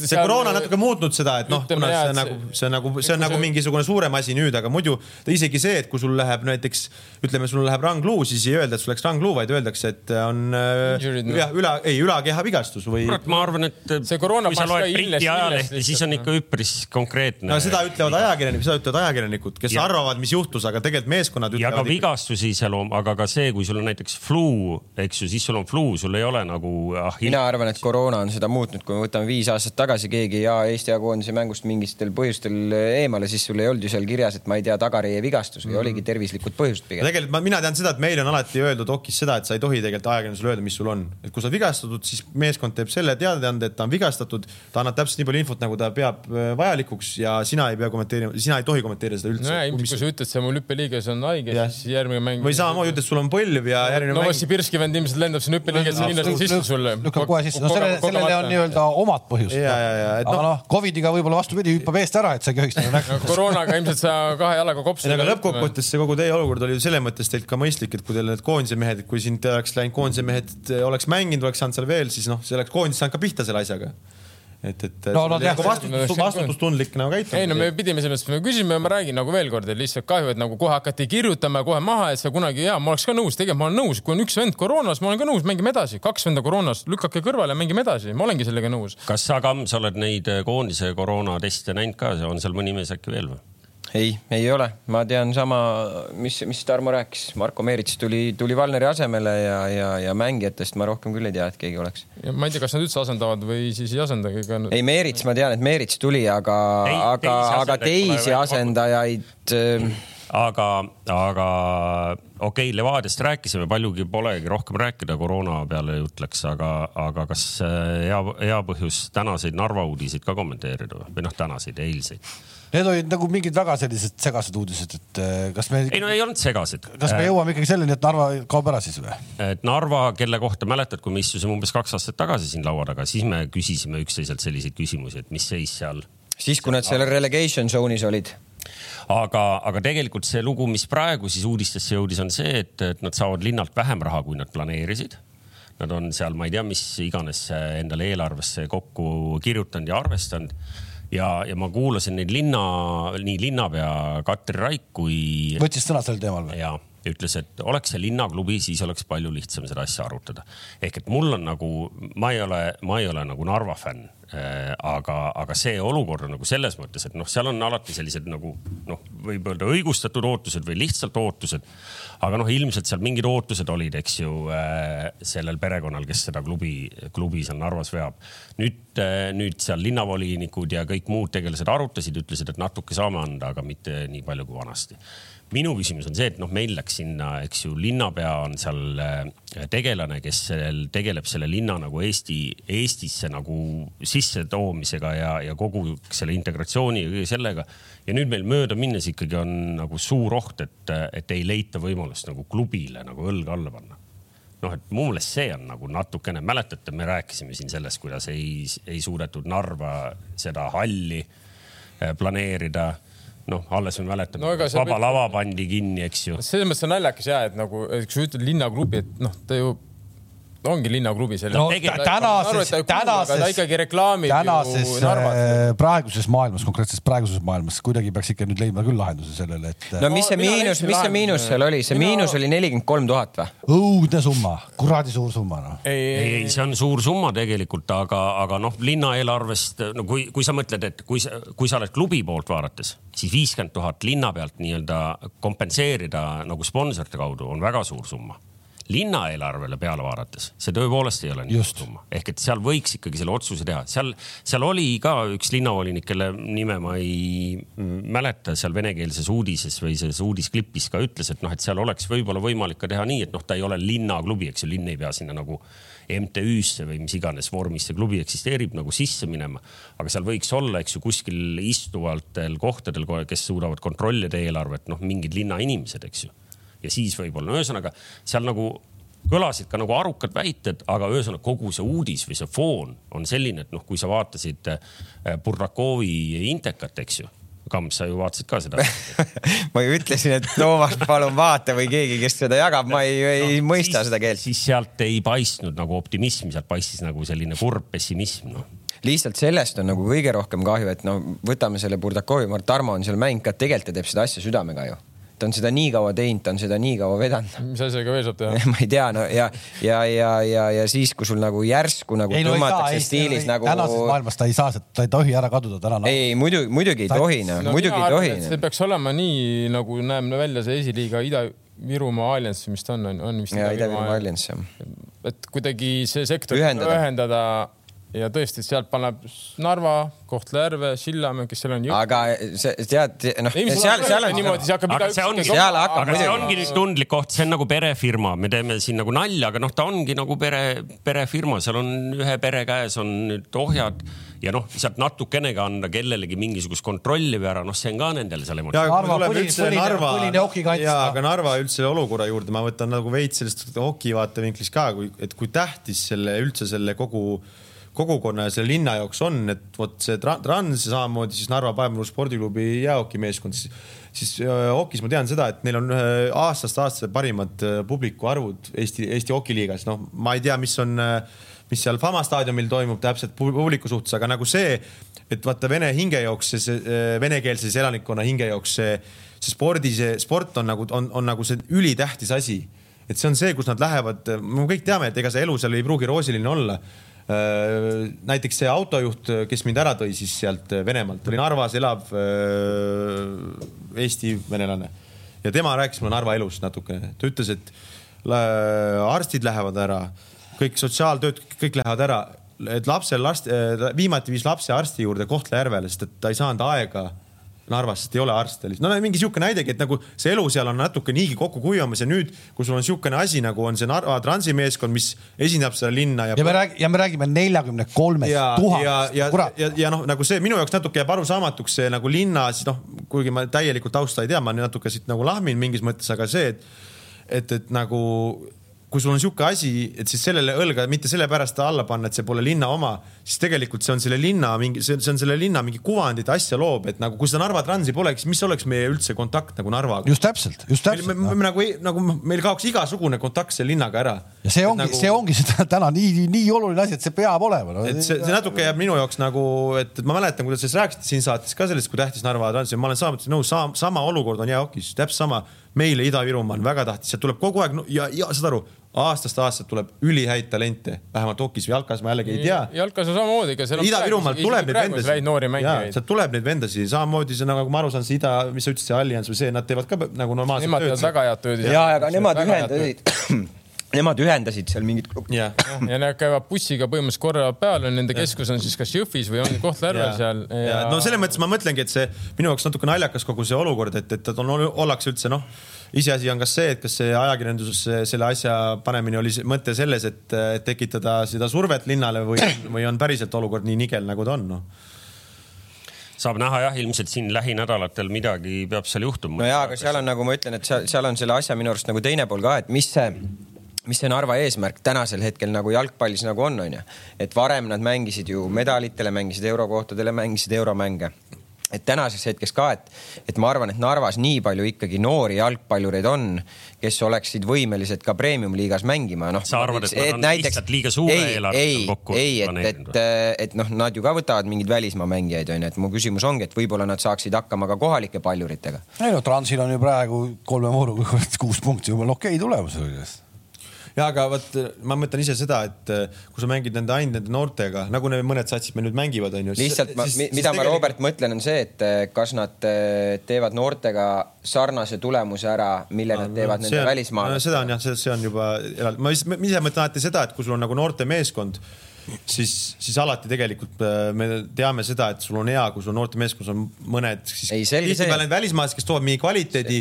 see koroona on natuke muutnud seda, et noh, kuna see on nagu, see on nagu, see on nagu mingisugune suurem asi nüüd, aga muidu isegi see, et kui sul läheb näiteks, ütleme, sul läheb rangluu, siis ei öelda, et sul läks rangluu, vaid öeldakse, et on äh, üle, üle, ei ülakeha vigastus või. ma arvan, et see koroona kui sa loed Briti ajalehti, siis on ikka üpris konkreetne. no seda ütlevad ajakirjanikud, seda ütlevad ajakirjanikud, kes ja. arvavad, mis juhtus, aga tegelikult meeskonnad ütlevad. ja ka vigastus vigastuse iseloom, aga ka see, kui sul on näiteks flu, eks ju, siis sul on flu, sul ei ole nagu ah,. mina arvan, et koroona on seda muutnud, kui me võtame viis aastat tagasi, keegi ja Eesti A-koondise mängust mingitel põhjustel eemale, siis sul ei olnud ju seal kirjas, et ma ei tea, tagareivigastus või mm. oligi tervislikud põhjused pigem. tegelikult ma, mina tean seda, et meile on alati öeldud okis seda, et sa ei tohi tegelikult ajakirjandusele öelda, mis sul on, et kui sa oled vigastatud, siis meeskond teeb selle teadaande, et ta on vigastatud, ta annab täpselt nii palju infot, nagu ta peab äh, vajalikuks ja sina ei pea kommenteerima, sina ei tohi kommenteerida seda üldse. nojah, ilmselt kui sa ütled, see mu hüppeliiges on haige, siis järgmine mäng. või samamoodi ütled, sul on põlv ja järgmine no, mäng. Novosibirski vend ilmselt lendab sinna hüppeliigesse no, kindlasti sisse sulle. lükkab kohe sisse, no sellele, sellele on nii-öelda omad põhjused. aga noh, Covidiga võib-olla vastupidi, hüppab eest ära, et sa ei köhiks teda näkku. koroonaga ilmselt sa kahe jalaga kopsud. aga lõppkokkuvõttes see kogu teie olukord oli ju selles mõttes teilt ka mõistlik, et kui teil need koondise mehed, kui siin oleks läinud koondise mehed, oleks mänginud, oleks saanud seal veel, siis noh, see oleks koondis saanud ka pihta selle asjaga et, et no, no, nagu vastutus, vastutustundlik nagu käitumine. ei no me pidime selles mõttes, me küsisime, ma räägin nagu veel kord, et lihtsalt kahju, et nagu kohe hakati kirjutama kohe maha, et see kunagi hea, ma oleks ka nõus, tegelikult ma olen nõus, kui on üks vend koroonas, ma olen ka nõus, mängime edasi, kaks venda koroonas, lükake kõrvale, mängime edasi, ma olengi sellega nõus. kas sa, Kams, oled neid koondise koroonateste näinud ka, on seal mõni mees äkki veel või? Ei, ei ole, ma tean sama, mis, mis Tarmo rääkis, Marko Meerits tuli, tuli Valneri asemele ja, ja, ja mängijatest ma rohkem küll ei tea, et keegi oleks. ma ei tea, kas nad üldse asendavad või siis ei asendagi ka. ei, Meerits, ma tean, et Meerits tuli, aga, aga, aga teisi asendajaid äh, aga, aga okei okay,, Levadiast rääkisime, paljugi polegi rohkem rääkida koroona peale jutt läks, aga, aga kas hea, hea põhjus tänaseid Narva uudiseid ka kommenteerida või noh, tänaseid, eilseid Need olid nagu mingid väga sellised segased uudised, et äh, kas me. ei no ei olnud segased. kas me jõuame ikkagi selleni, et Narva kaob ära siis või? et Narva, kelle kohta mäletad, kui me istusime umbes kaks aastat tagasi siin laua taga, siis me küsisime üksteiselt selliseid küsimusi, et mis seis seal. siis, kui nad seal relegation zone'is olid aga, aga tegelikult see lugu, mis praegu siis uudistesse jõudis, on see, et, et nad saavad linnalt vähem raha, kui nad planeerisid. Nad on seal, ma ei tea, mis iganes endale eelarvesse kokku kirjutanud ja arvestanud ja, ja ma kuulasin neid linna, nii linnapea Katri Raik kui. võttis sõna sel teemal või? ja, ütles, et oleks see linnaklubi, siis oleks palju lihtsam seda asja arutada. ehk et mul on nagu, ma ei ole, ma ei ole nagu Narva fänn äh,. aga, aga see olukord on nagu selles mõttes, et noh, seal on alati sellised nagu noh, võib öelda õigustatud ootused või lihtsalt ootused aga noh, ilmselt seal mingid ootused olid, eks ju äh, sellel perekonnal, kes seda klubi, klubi seal Narvas veab. nüüd, äh, nüüd seal linnavolinikud ja kõik muud tegelased arutasid, ütlesid, et natuke saame anda, aga mitte nii palju kui vanasti minu küsimus on see, et noh, meil läks sinna, eks ju, linnapea on seal äh, tegelane, kes tegeleb selle linna nagu Eesti, Eestisse nagu sissetoomisega ja, ja kogu selle integratsiooni ja kõige sellega. ja nüüd meil mööda minnes ikkagi on nagu suur oht, et, et ei leita võimalust nagu klubile nagu õlga alla panna noh, et mu meelest see on nagu natukene, mäletate, me rääkisime siin sellest, kuidas ei, ei suudetud Narva seda halli äh, planeerida noh, alles me mäletame no,, vaba lava pandi kinni, eks ju. selles mõttes on naljakas ja, et nagu, kui sa ütled linnaklubi, et noh, ta ju ongi linnaklubi selle no, tänases, tänases, ikkagi reklaamib tänases äh, praeguses maailmas, konkreetses praeguses maailmas kuidagi peaks ikka nüüd leidma küll lahenduse sellele, et. no mis see miinus, mis see miinus seal oli, see miinus oli nelikümmend kolm tuhat või? õudne summa, kuradi suur summa noh. ei, ei, ei, see on suur summa tegelikult, aga, aga noh, linna eelarvest, no kui, kui sa mõtled, et kui sa, kui sa oled klubi poolt vaadates, siis viiskümmend tuhat linna pealt nii-öelda kompenseerida nagu sponsorite kaudu on väga suur summa linnaeelarvele peale vaadates, see tõepoolest ei ole nii suur summa, ehk et seal võiks ikkagi selle otsuse teha, seal, seal oli ka üks linnavolinik, kelle nime ma ei mäleta, seal venekeelses uudises või selles uudisklipis ka ütles, et noh, et seal oleks võib-olla võimalik ka teha nii, et noh, ta ei ole linnaklubi, eks ju, linn ei pea sinna nagu MTÜ-sse või mis iganes vormis see klubi eksisteerib, nagu sisse minema. aga seal võiks olla, eks ju, kuskil istuvatel kohtadel, kes suudavad kontrollida eelarvet, noh, mingid linnainimesed, eks ju ja siis võib-olla, no ühesõnaga seal nagu kõlasid ka nagu arukad väited, aga ühesõnaga kogu see uudis või see foon on selline, et noh, kui sa vaatasid äh, Burdakovi intekat, eks ju Kamps, sa ju vaatasid ka seda. Ma ju ütlesin, et Toomas, palun vaata või keegi, kes seda jagab, ma ei, ei no, mõista siis, seda keelt. siis sealt ei paistnud nagu optimism, sealt paistis nagu selline kurb pessimism, noh. Lihtsalt sellest on nagu kõige rohkem kahju, et no võtame selle Burdakovi, Tarmo on seal mäng ka, tegelikult ta teeb seda asja südamega ju ta on seda nii kaua teinud, ta on seda nii kaua vedanud. mis asjaga veel saab teha ma ei tea, no ja, ja, ja, ja, ja siis, kui sul nagu järsku nagu ei, no, tõmmatakse stiilis ei, nagu. tänases maailmas ta ei saa, ta ei tohi ära kaduda täna no.. ei, muidugi, muidugi ei tohi, noh no,, muidugi ei tohi. see peaks olema nii, nagu näeb välja see esiliiga Ida-Virumaa Allianss, mis ta on, on vist. ja Ida-Virumaa Allianss, jah. et kuidagi see sektor ühendada, ühendada ja tõesti, sealt paneb Narva, Kohtla-Järve, Sillamäe, kes seal on. aga see tead, noh, seal, seal on niimoodi, see hakkab igaüks. see ongi, seal hakkab, aga see ongi nüüd tundlik koht, see on nagu perefirma, me teeme siin nagu nalja, aga noh, ta ongi nagu pere, perefirma, seal on ühe pere käes on nüüd ohjad ja noh, sealt natukenegi anda kellelegi mingisugust kontrolli või ära, noh, see on ka nendele seal emotsioon. Narva, põline, Narva, põline hokikants. ja, aga Narva üldse olukorra juurde ma võtan nagu veits sellest hoki vaatevinklist ka, kui, et kui tähtis selle üldse selle kogu kogukonna ja selle linna jaoks on, et vot see Trans ja samamoodi siis Narva Paemuru spordiklubi jäähokimeeskond, siis, siis hokis ma tean seda, et neil on aastast aastasse parimad publiku arvud Eesti, Eesti hokiliigas, noh, ma ei tea, mis on, mis seal Fama staadionil toimub täpselt publiku suhtes, aga nagu see, et vaata vene hingejooks, see venekeelses elanikkonna hingejooks, see, see spordi, see sport on nagu, on, on nagu see ülitähtis asi. Et see on see, kus nad lähevad, me kõik teame, et ega see elu seal ei pruugi roosiline olla näiteks see autojuht, kes mind ära tõi siis sealt Venemaalt, oli Narvas elav äh, Eesti venelane. Ja tema rääkis mulle Narva elust natuke, ta ütles, et arstid lähevad ära, kõik sotsiaaltööd, kõik lähevad ära, et lapsel arst, viimati viis lapse arsti juurde Kohtla-Järvele, sest et ta ei saanud aega Narvas, sest ei ole arste lihtsalt. no mingi sihuke näidegi, et nagu see elu seal on natuke niigi kokku kuivamas ja nüüd, kui sul on siukene asi nagu on see Narva transimeeskond, mis esindab seda linna ja. ja me räägime, ja me räägime neljakümne kolmest tuhandest. ja, ja, ja, ja noh, nagu see minu jaoks natuke jääb arusaamatuks see nagu linna, siis noh, kuigi ma täielikult tausta ei tea, ma natuke siit nagu lahmin mingis mõttes, aga see, et et, et nagu kui sul on sihuke asi, et siis sellele õlga mitte sellepärast alla panna, et see pole linna oma, siis tegelikult see on selle linna mingi, see on selle linna mingi kuvandit asja loob, et nagu kui seda Narva Transi poleks, mis oleks meie üldse kontakt nagu Narvaga? just täpselt, just täpselt. me nagu, nagu meil kaoks igasugune kontakt selle linnaga ära. ja see ongi nagu..., see ongi seda täna nii, nii oluline asi, et see peab olema no.. et see, see natuke jääb minu jaoks nagu, et ma mäletan, kuidas sa rääkisid siin saates ka sellest, kui tähtis Narva Trans on, ma olen sama nõus, sama olukord on jäähokis, täpselt sama meile Ida-Virumaa on väga tähtis, sealt tuleb kogu aeg no, ja, ja saad aru, aastast aastat tuleb ülihäid talente, vähemalt hokis või jalkas ma jällegi ei tea. jalkas on samamoodi, ega seal on. Ida-Virumaalt tuleb neid vendasid. sealt tuleb neid vendasid, samamoodi see nagu ma aru saan, see Ida, mis sa ütlesid, see Allianz või see, nad teevad ka nagu normaalset nemad tööd. Nemad teevad väga head tööd. ja, aga nemad ühendasid Nemad ühendasid seal mingit. ja, ja nad käivad bussiga põhimõtteliselt korra peal, nende keskus on siis kas Jõhvis või on Kohtla-Järvel seal. Ja... no selles mõttes ma mõtlengi, et see minu jaoks natuke naljakas kogu see olukord, et, et on, ollakse üldse noh iseasi on kas see, et kas see ajakirjanduses selle asja panemine oli mõte selles, et tekitada seda survet linnale või, või on päriselt olukord nii nigel, nagu ta on, noh saab näha jah, ilmselt siin lähinädalatel midagi peab seal juhtuma. no ja, aga seal on, nagu ma ütlen, et seal, seal on selle asja minu arust nagu teine pool ka, et mis see, mis see Narva eesmärk tänasel hetkel nagu jalgpallis nagu on, onju. et varem nad mängisid ju medalitele, mängisid eurokohtadele, mängisid euromänge et tänaseks hetkeks ka, et, et ma arvan, et Narvas nii palju ikkagi noori jalgpallureid on, kes oleksid võimelised ka premium-liigas mängima, noh. sa arvad, et nad on näiteks, lihtsalt liiga suure eelarvega kokku ei, et, et, et noh, nad ju ka võtavad mingeid välismaa mängijaid, onju, et mu küsimus ongi, et võib-olla nad saaksid hakkama ka kohalike palluritega. ei no Transil on ju praegu kolme vooruga kuus punkti, jumala okei okay tulemus oli ja aga vot ma mõtlen ise seda, et äh, kui sa mängid nende ainult nende noortega, nagu need mõned satsid meil nüüd mängivad, onju. lihtsalt siis, ma, mida siis ma tegelikult... Robert mõtlen, on see, et äh, kas nad äh, teevad noortega sarnase tulemuse ära, mille nad teevad no, nende välismaal. seda on jah, see on juba ma ise mõtlen alati seda, et kui sul on nagu noortemeeskond siis, siis alati tegelikult äh, me teame seda, et sul on hea, kui sul noortemeeskonnas on mõned siis tihtipeale välismaalased, kes toovad mingi kvaliteedi,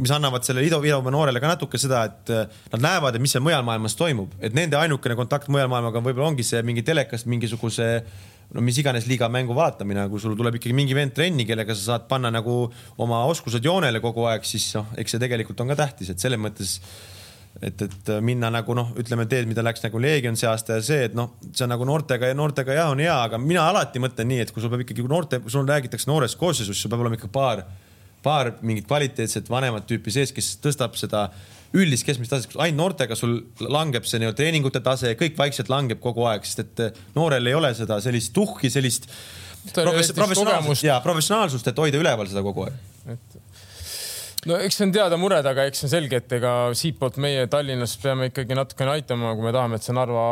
mis annavad sellele Ida-Virumaa noorele ka natuke seda, et äh, nad näevad, et mis seal mujal maailmas toimub, et nende ainukene kontakt mujal maailmaga võib-olla ongi see mingi telekast mingisuguse no mis iganes liiga mängu vaatamine, kui sul tuleb ikkagi mingi vend trenni, kellega sa saad panna nagu oma oskused joonele kogu aeg, siis noh, eks see tegelikult on ka tähtis, et selles mõttes et, et minna nagu noh, ütleme teed, mida läks nagu Leegion see aasta ja see, et noh, see on nagu noortega ja noortega jah, on hea, aga mina alati mõtlen nii, et kui sul peab ikkagi noorte, sul räägitakse noorest koosseisust, sul peab olema ikka paar, paar mingit kvaliteetset vanemat tüüpi sees, kes tõstab seda üldist keskmist taset, ainult noortega sul langeb see nii-öelda treeningute tase, kõik vaikselt langeb kogu aeg, sest et noorel ei ole seda sellist tuhhi, sellist professionaalsust ja professionaalsust, et hoida üleval seda kogu aeg. et no eks see on teada mured, aga eks see on selge, et ega siitpoolt meie Tallinnas peame ikkagi natukene aitama, kui me tahame, et see Narva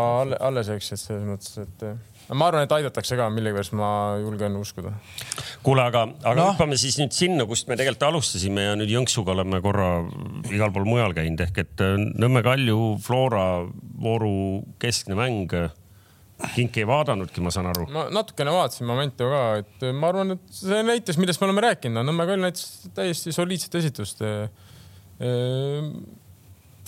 alles jääks, et selles mõttes, et ma arvan, et aidatakse ka, millegipärast ma julgen uskuda. kuule, aga, aga no. hüppame siis nüüd sinna, kust me tegelikult alustasime ja nüüd Jõnksuga oleme korra igal pool mujal käinud ehk et Nõmme Kalju Flora vooru keskne mäng Kink ei vaadanudki, ma saan aru. ma natukene vaatasin momente ka, et ma arvan, et see näitas, millest me oleme rääkinud, Nõmme Kall näitas täiesti soliidset esitust.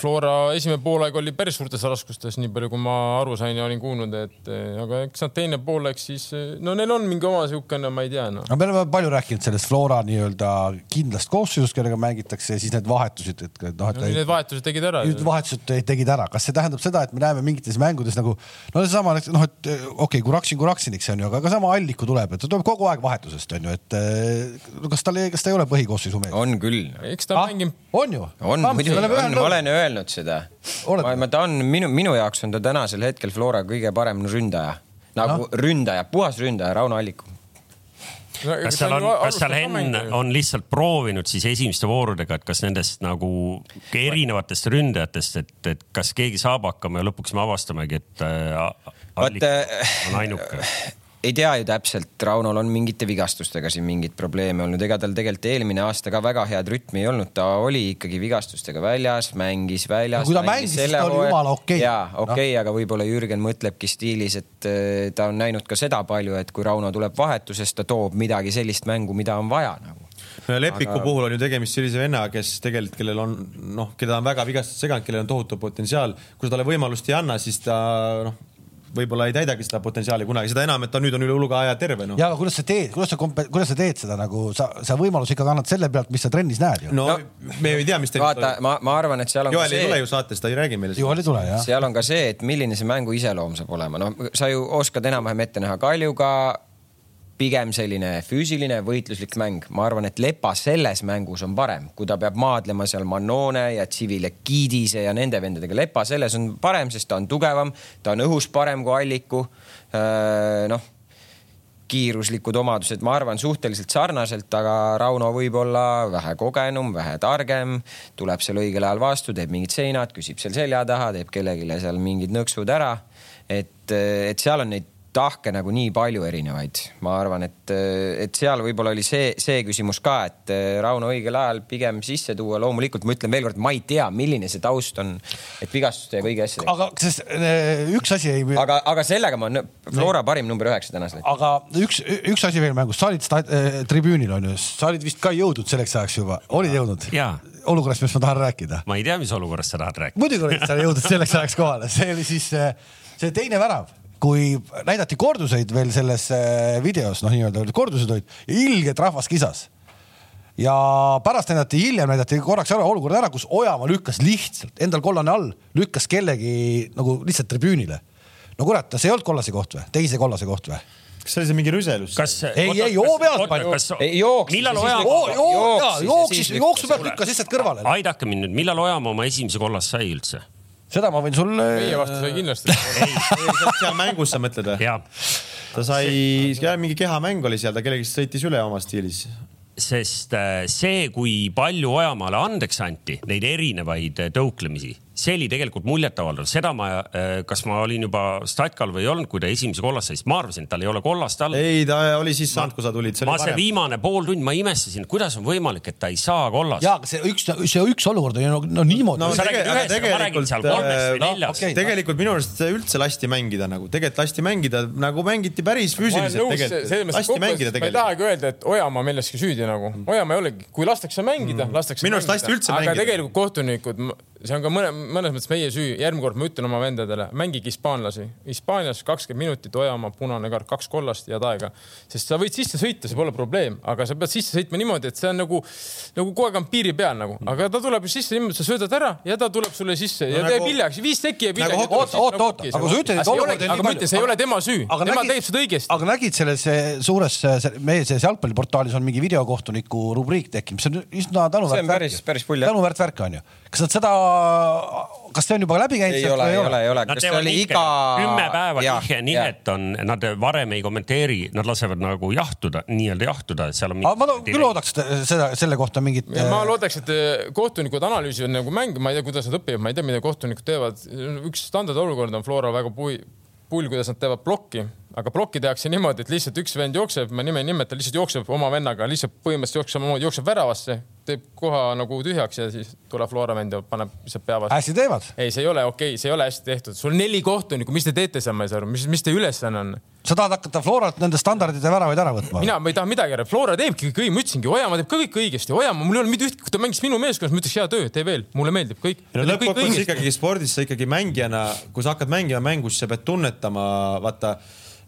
Flora esimene poolaeg oli päris suurtes raskustes, nii palju kui ma aru sain ja olin kuulnud, et eh, aga eks nad teine poolaeg siis, eh, no neil on mingi oma siukene, ma ei tea no.. aga me oleme palju rääkinud sellest Flora nii-öelda kindlast koosseisust, kellega mängitakse ja siis need vahetused, et noh, et no,. Need vahetused tegid ära. vahetused tegid ära, kas see tähendab seda, et me näeme mingites mängudes nagu no seesama noh, et eh, okei okay,, Kuraksin Kuraksiniks on ju, aga ka sama Alliku tuleb, et ta tuleb kogu aeg vahetusest on ju, et kas tal, kas ta ei ole põhikoosseisu mees? on küll. eks ta ah, mängib. on ju? on muidugi, ma olen öelnud öelnud seda. ma, ta on minu, minu jaoks on ta tänasel hetkel Flora kõige parem ründaja, nagu no. ründaja, puhas ründaja, Rauno Alliku. Kas seal on, kas seal Henn on lihtsalt proovinud siis esimeste voorudega, et kas nendest nagu erinevatest ründajatest, et, et kas keegi saab hakkama ja lõpuks me avastamegi, et äh, Allik on ainuke ei tea ju täpselt, Raunol on mingite vigastustega siin mingeid probleeme olnud, ega tal tegelikult eelmine aasta ka väga head rütmi ei olnud, ta oli ikkagi vigastustega väljas, mängis väljas. kui ta mängis, siis ta oli jumala okei okay.. jaa, okei okay, no., aga võib-olla Jürgen mõtlebki stiilis, et äh, ta on näinud ka seda palju, et kui Rauno tuleb vahetusest, ta toob midagi sellist mängu, mida on vaja nagu no Lepiku aga... puhul on ju tegemist sellise vennaga, kes tegelikult, kellel on noh, keda on väga vigastused seganud, kellel on tohutu potentsiaal. kui sa talle võimalust ei anna, siis ta noh, võib-olla ei täidagi seda potentsiaali kunagi, seda enam, et ta nüüd on üle hulga aja terve no.. ja aga kuidas sa teed, kuidas sa, kuidas sa teed seda nagu sa, sa võimalus ikkagi annad selle pealt, mis sa trennis näed ju. no, no me ei tea, mis trennis vaata, ma, ma arvan, et seal on. Joel ei tule ju saates, ta ei räägi meile. Joel ei tule jah. seal on ka see, et milline see mängu iseloom saab olema, noh, sa ju oskad enam-vähem ette näha Kaljuga pigem selline füüsiline võitluslik mäng. ma arvan, et Lepa selles mängus on parem, kui ta peab maadlema seal Mannone ja Tsivile Kiidise ja nende vendadega. Lepa selles on parem, sest ta on tugevam, ta on õhus parem kui Alliku. noh, kiiruslikud omadused, ma arvan, suhteliselt sarnaselt, aga Rauno võib olla vähe kogenum, vähe targem, tuleb seal õigel ajal vastu, teeb mingid seinad, küsib seal selja taha, teeb kellelegi seal mingid nõksud ära. et, et seal on neid tahke nagu nii palju erinevaid. ma arvan, et, et seal võib-olla oli see, see küsimus ka, et eh, Rauno õigel ajal pigem sisse tuua. loomulikult ma ütlen veelkord, ma ei tea, milline see taust on, et vigastuste ja kõigi asjadega. aga sest eh, üks asi ei. aga, aga sellega ma, Flora parim number üheksa tänasel. aga üks, üks asi veel mängus, sa olid äh, tribüünil on ju, sa olid vist ka jõudnud selleks ajaks juba, olid jõudnud? olukorrast, millest ma tahan rääkida. ma ei tea, mis olukorrast sa tahad rääkida. muidugi olid sa jõudnud selleks ajaks kohale, see oli siis see teine värav kui näidati korduseid veel selles äh, videos, noh, nii-öelda kordused olid, ilgelt rahvas kisas. ja pärast näidati, hiljem näidati korraks ära olukord ära, kus Ojamaa lükkas lihtsalt endal kollane all, lükkas kellegi nagu lihtsalt tribüünile. no kurat, see ei olnud kollase koht või, teise kollase koht või? kas see oli see mingi rüselus? kas? ei, ei hoo pealt ei jooksis. millal Ojamaa? jooksis, jooksu pealt lükkas lihtsalt kõrvale. aidake mind nüüd, millal Ojamaa oma esimese kollast sai üldse? Seda ma võin sulle. meie vastu sai kindlasti. seal mängus sa mõtled või? ta sai, mingi kehamäng oli seal, ta kellegi sõitis üle oma stiilis sest äh, see, kui palju Ojamaale andeks anti, neid erinevaid äh, tõuklemisi see oli tegelikult muljetavaldav, seda ma, äh, kas ma olin juba statkal või ei olnud, kui ta esimese kollase sai, ma arvasin, et tal ei ole kollast all. ei, ta oli siis saanud, kui sa tulid. ma see viimane pool tundi, ma imestasin, kuidas on võimalik, et ta ei saa kollast. ja, aga see üks, see üks olukord on ju no, no niimoodi no,. või äh, neljast no,. Okay. tegelikult minu arust üldse lasti mängida nagu, tegelikult lasti mängida nagu mängiti päris füüsiliselt tegelikult. lasti mängida tegelikult. ma ei tahagi öelda, et Ojamaa milleski süüdi nagu, Ojamaa ei olegi, kui lastakse mängida mm., lastakse. minu arust lasti üldse mängida. aga tegelikult kohtunikud, see on ka mõne, mõnes mõttes meie süü järgmine kord ma ütlen oma vendadele, mängige hispaanlasi. Hispaanias kakskümmend minutit, Ojamaa punane kaart, kaks kollast, head aega. sest sa võid sisse sõita, see pole probleem, aga sa pead sisse sõitma niimoodi, et see on nagu, nagu kogu aeg on piiri peal nagu, aga ta tuleb ju sisse niimoodi, sa söödad ära ja ta tuleb sulle sisse ja ta jääb nagu- hiljaks, viis sekki jääb hiljaks. oot, oot, oot, aga sa ütled, et olukord on nii palju. see ei ole tema süü, tema teeb seda õigesti. aga nägid selles suures, meie selles jalgpalliportaalis on mingi videokohtuniku rubriik tekkinud, mis on üsna tänuväärt värk. tänuväärt värk on ju. Kas nad seda kas see on juba läbi käinud? ei ole, ei ole, ei ole. kas see oli iga. kümme päeva nihe, nihet on, nad varem ei kommenteeri, nad lasevad nagu jahtuda, nii-öelda jahtuda, et seal on. ma küll oodaks seda, selle kohta mingit. ma äh, loodaks, et äh, kohtunikud analüüsivad nagu mänge, ma ei tea, kuidas nad õpivad, ma ei tea, mida kohtunikud teevad. üks standardolukord on Flora väga pui-, pull, kuidas nad teevad plokki aga plokki tehakse niimoodi, et lihtsalt üks vend jookseb, ma nime ei nimeta, lihtsalt jookseb oma vennaga, lihtsalt põhimõtteliselt jookseb samamoodi, jookseb väravasse, teeb koha nagu tühjaks ja siis tuleb Flora vend ja paneb lihtsalt pea vastu. hästi teevad. ei, see ei ole okei okay,, see ei ole hästi tehtud, sul neli kohtunikku, mis te teete seal, ma ei saa aru, mis, mis teie ülesanne on? sa tahad hakata Floralt nende standardite väravaid ära võtma? mina, ma ei taha midagi ära, Flora teebki kõik, ma ütlesingi, Ojamaa teeb ka kõik õigesti, Ojamaa, mul ei ole mitte ühtki, kui ta mängis minu meeskonnas, ma ütleks hea töö, tee veel, mulle meeldib kõik. no lõppkokkuvõttes ikkagi spordis sa ikkagi mängijana, kui sa hakkad mängima mängus, sa pead tunnetama, vaata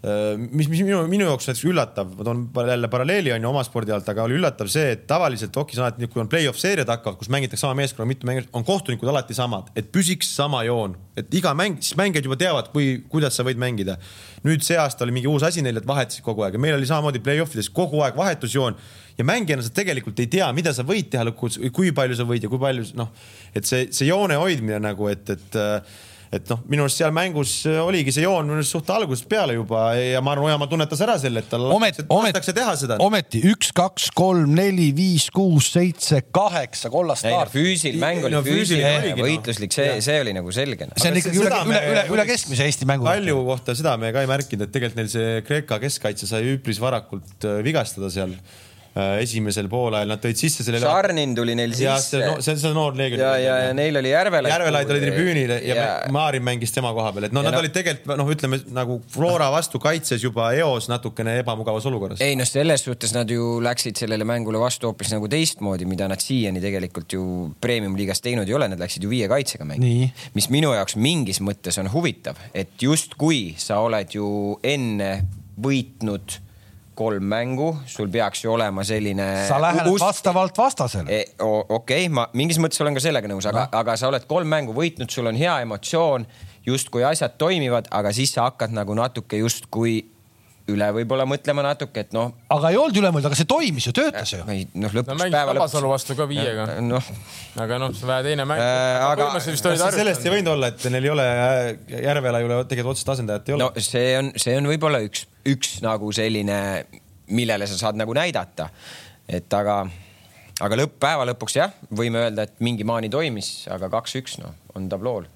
mis, mis minu, minu jaoks näiteks üllatav, ma toon jälle paralleeli on ju oma spordi alt, aga oli üllatav see, et tavaliselt hokis on alati, kui on play-off seeriad hakkavad, kus mängitakse sama meeskonna, mitu mängijat, on kohtunikud alati samad, et püsiks sama joon, et iga mäng, siis mängijad juba teavad, kui, kuidas sa võid mängida. nüüd see aasta oli mingi uus asi neil, et vahetasid kogu aeg ja meil oli samamoodi play-off ides kogu aeg vahetusjoon ja mängijana sa tegelikult ei tea, mida sa võid teha lõpuks, kui palju sa võid ja kui palju noh, et see, see joone hoidmine nagu, et, et et noh, minu arust seal mängus äh, oligi see joon minu arust suht algusest peale juba ja ma arvan, Ojamaa tunnetas ära selle, et tal lastakse teha seda. ometi üks, kaks, kolm, neli, viis, kuus, seitse, kaheksa kollast kaarti. füüsil, mäng oli no, füüsiline, võitluslik, see, see oli nagu selge no.. see on ikkagi üle, üle, üle, üle keskmise Eesti mängu. Kalju kohta seda me ka ei märkinud, et tegelikult neil see Kreeka keskkaitse sai üpris varakult äh, vigastada seal esimesel poolajal, nad tõid sisse selle. Šarnin tuli neil sisse. see on see noor leegion. ja, ja, ja neil oli Järvelaid. Järvelaid oli tribüünil ja, ja Maarin mängis tema koha peal, et no ja nad no, olid tegelikult noh, ütleme nagu Flora vastu kaitses juba eos natukene ebamugavas olukorras. ei noh, selles suhtes nad ju läksid sellele mängule vastu hoopis nagu teistmoodi, mida nad siiani tegelikult ju premium-liigas teinud ei ole, nad läksid ju viie kaitsega mängima. mis minu jaoks mingis mõttes on huvitav, et justkui sa oled ju enne võitnud kolm mängu, sul peaks ju olema selline. sa lähened ust... vastavalt vastasele e,. okei okay,, ma mingis mõttes olen ka sellega nõus, aga no., aga sa oled kolm mängu võitnud, sul on hea emotsioon, justkui asjad toimivad, aga siis sa hakkad nagu natuke justkui üle võib-olla mõtlema natuke, et noh. aga ei olnud üle mõelda, aga see toimis ju, töötas ju. noh, lõpuks no, päeva lõpuks. Tabasalu vastu ka viiega. noh. aga noh, see vähe teine mäng äh,. aga sellest ei võinud olla, et neil ei ole, Järvela ei ole tegelikult otsest asendajat ei ole. no see on, see on võib-olla üks, üks nagu selline, millele sa saad nagu näidata. et aga, aga lõpp, päeva lõpuks jah, võime öelda, et mingi maani toimis, aga kaks-üks noh, on tablool.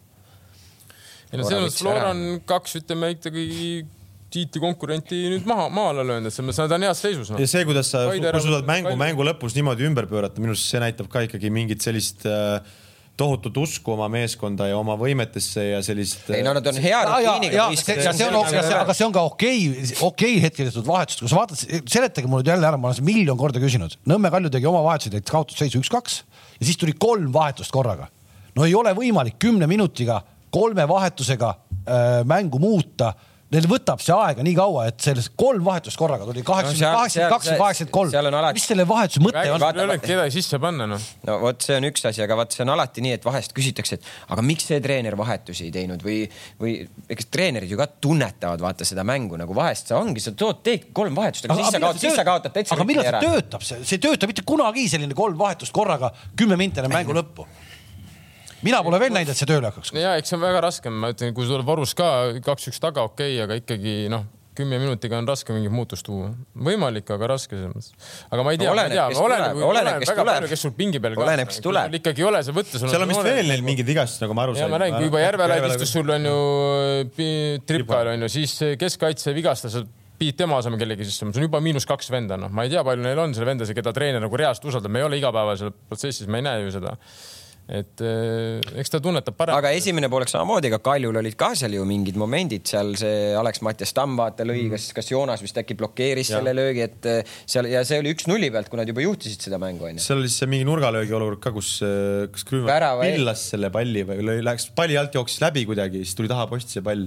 ei no selles mõttes Flora on kaks, ütleme ikkagi tiitlikonkurenti nüüd maha, maale löönud, et selles mõttes nad on heas seisus no.. ja see, kuidas sa, kui sa suudad mängu, mängu lõpus niimoodi ümber pöörata, minu arust see näitab ka ikkagi mingit sellist äh, tohutut usku oma meeskonda ja oma võimetesse ja sellist. ei no nad on hea rutiiniga. aga see on ka okei okay,, okei okay hetkel tehtud vahetused, kui sa vaatad, seletage mulle jälle ära, ma olen seda miljon korda küsinud. Nõmme Kalju tegi oma vahetused, et kaotusseisu üks-kaks ja siis tuli kolm vahetust korraga. no ei ole võimalik kümne minutiga kolme vahetusega äh, mängu muuta neil võtab see aega nii kaua, et sellest kolm vahetust korraga tuli kaheksakümmend, kaheksakümmend kaks ja kaheksakümmend kolm. mis selle vahetuse mõte on? ei ole kedagi sisse panna noh. no vot, see on üks asi, aga vaat see on alati nii, et vahest küsitakse, et aga miks see treener vahetusi ei teinud või, või eks treenerid ju ka tunnetavad vaata seda mängu nagu vahest see ongi, sa tood, teed kolm vahetust, aga, aga siis sa kaotad, siis sa kaotad täitsa. aga millal see töötab, see, see ei tööta mitte kunagi selline kolm vahetust korraga kümme minti enne mängu lõppu mina pole veel näinud, et see tööle hakkaks. ja eks see on väga raske, ma ütlen, kui sul varus ka kaks-üks taga, okei okay,, aga ikkagi noh, kümne minutiga on raske mingit muutust tuua. võimalik, aga raske selles mõttes. aga ma ei tea, ma ei tea, oleneb, oleneb, kes tuleb, kes sul pingi peal. oleneb, kes tuleb. ikkagi ei ole see võtta. seal on vist veel neil mingid vigastused, nagu ma aru sain. ma räägin, kui juba Järvelaid istus, sul on ju tripal on ju, siis keskkaitse vigastas Piit tema asemel kellegi sisse, see on juba miinus kaks venda, noh, ma ei tea, palju neil on seal vendasid, keda treener nagu reaalselt usaldab, me ei ole igapäevasel protsessis, me ei näe ju seda et eh, eks ta tunnetab paremini. aga esimene poolek samamoodi, ega Kaljul olid ka seal ju mingid momendid seal see Alex-Mattias Tamm vaata lõi mm., kas, kas Joonas vist äkki blokeeris ja. selle löögi, et eh, seal ja see oli üks-nulli pealt, kui nad juba juhtisid seda mängu onju. seal oli siis see mingi nurgalöögi olukord ka, kus, eh, kas Krüüma pillas selle palli või lõi, läks palli alt jooksis läbi kuidagi, siis tuli taha posti see pall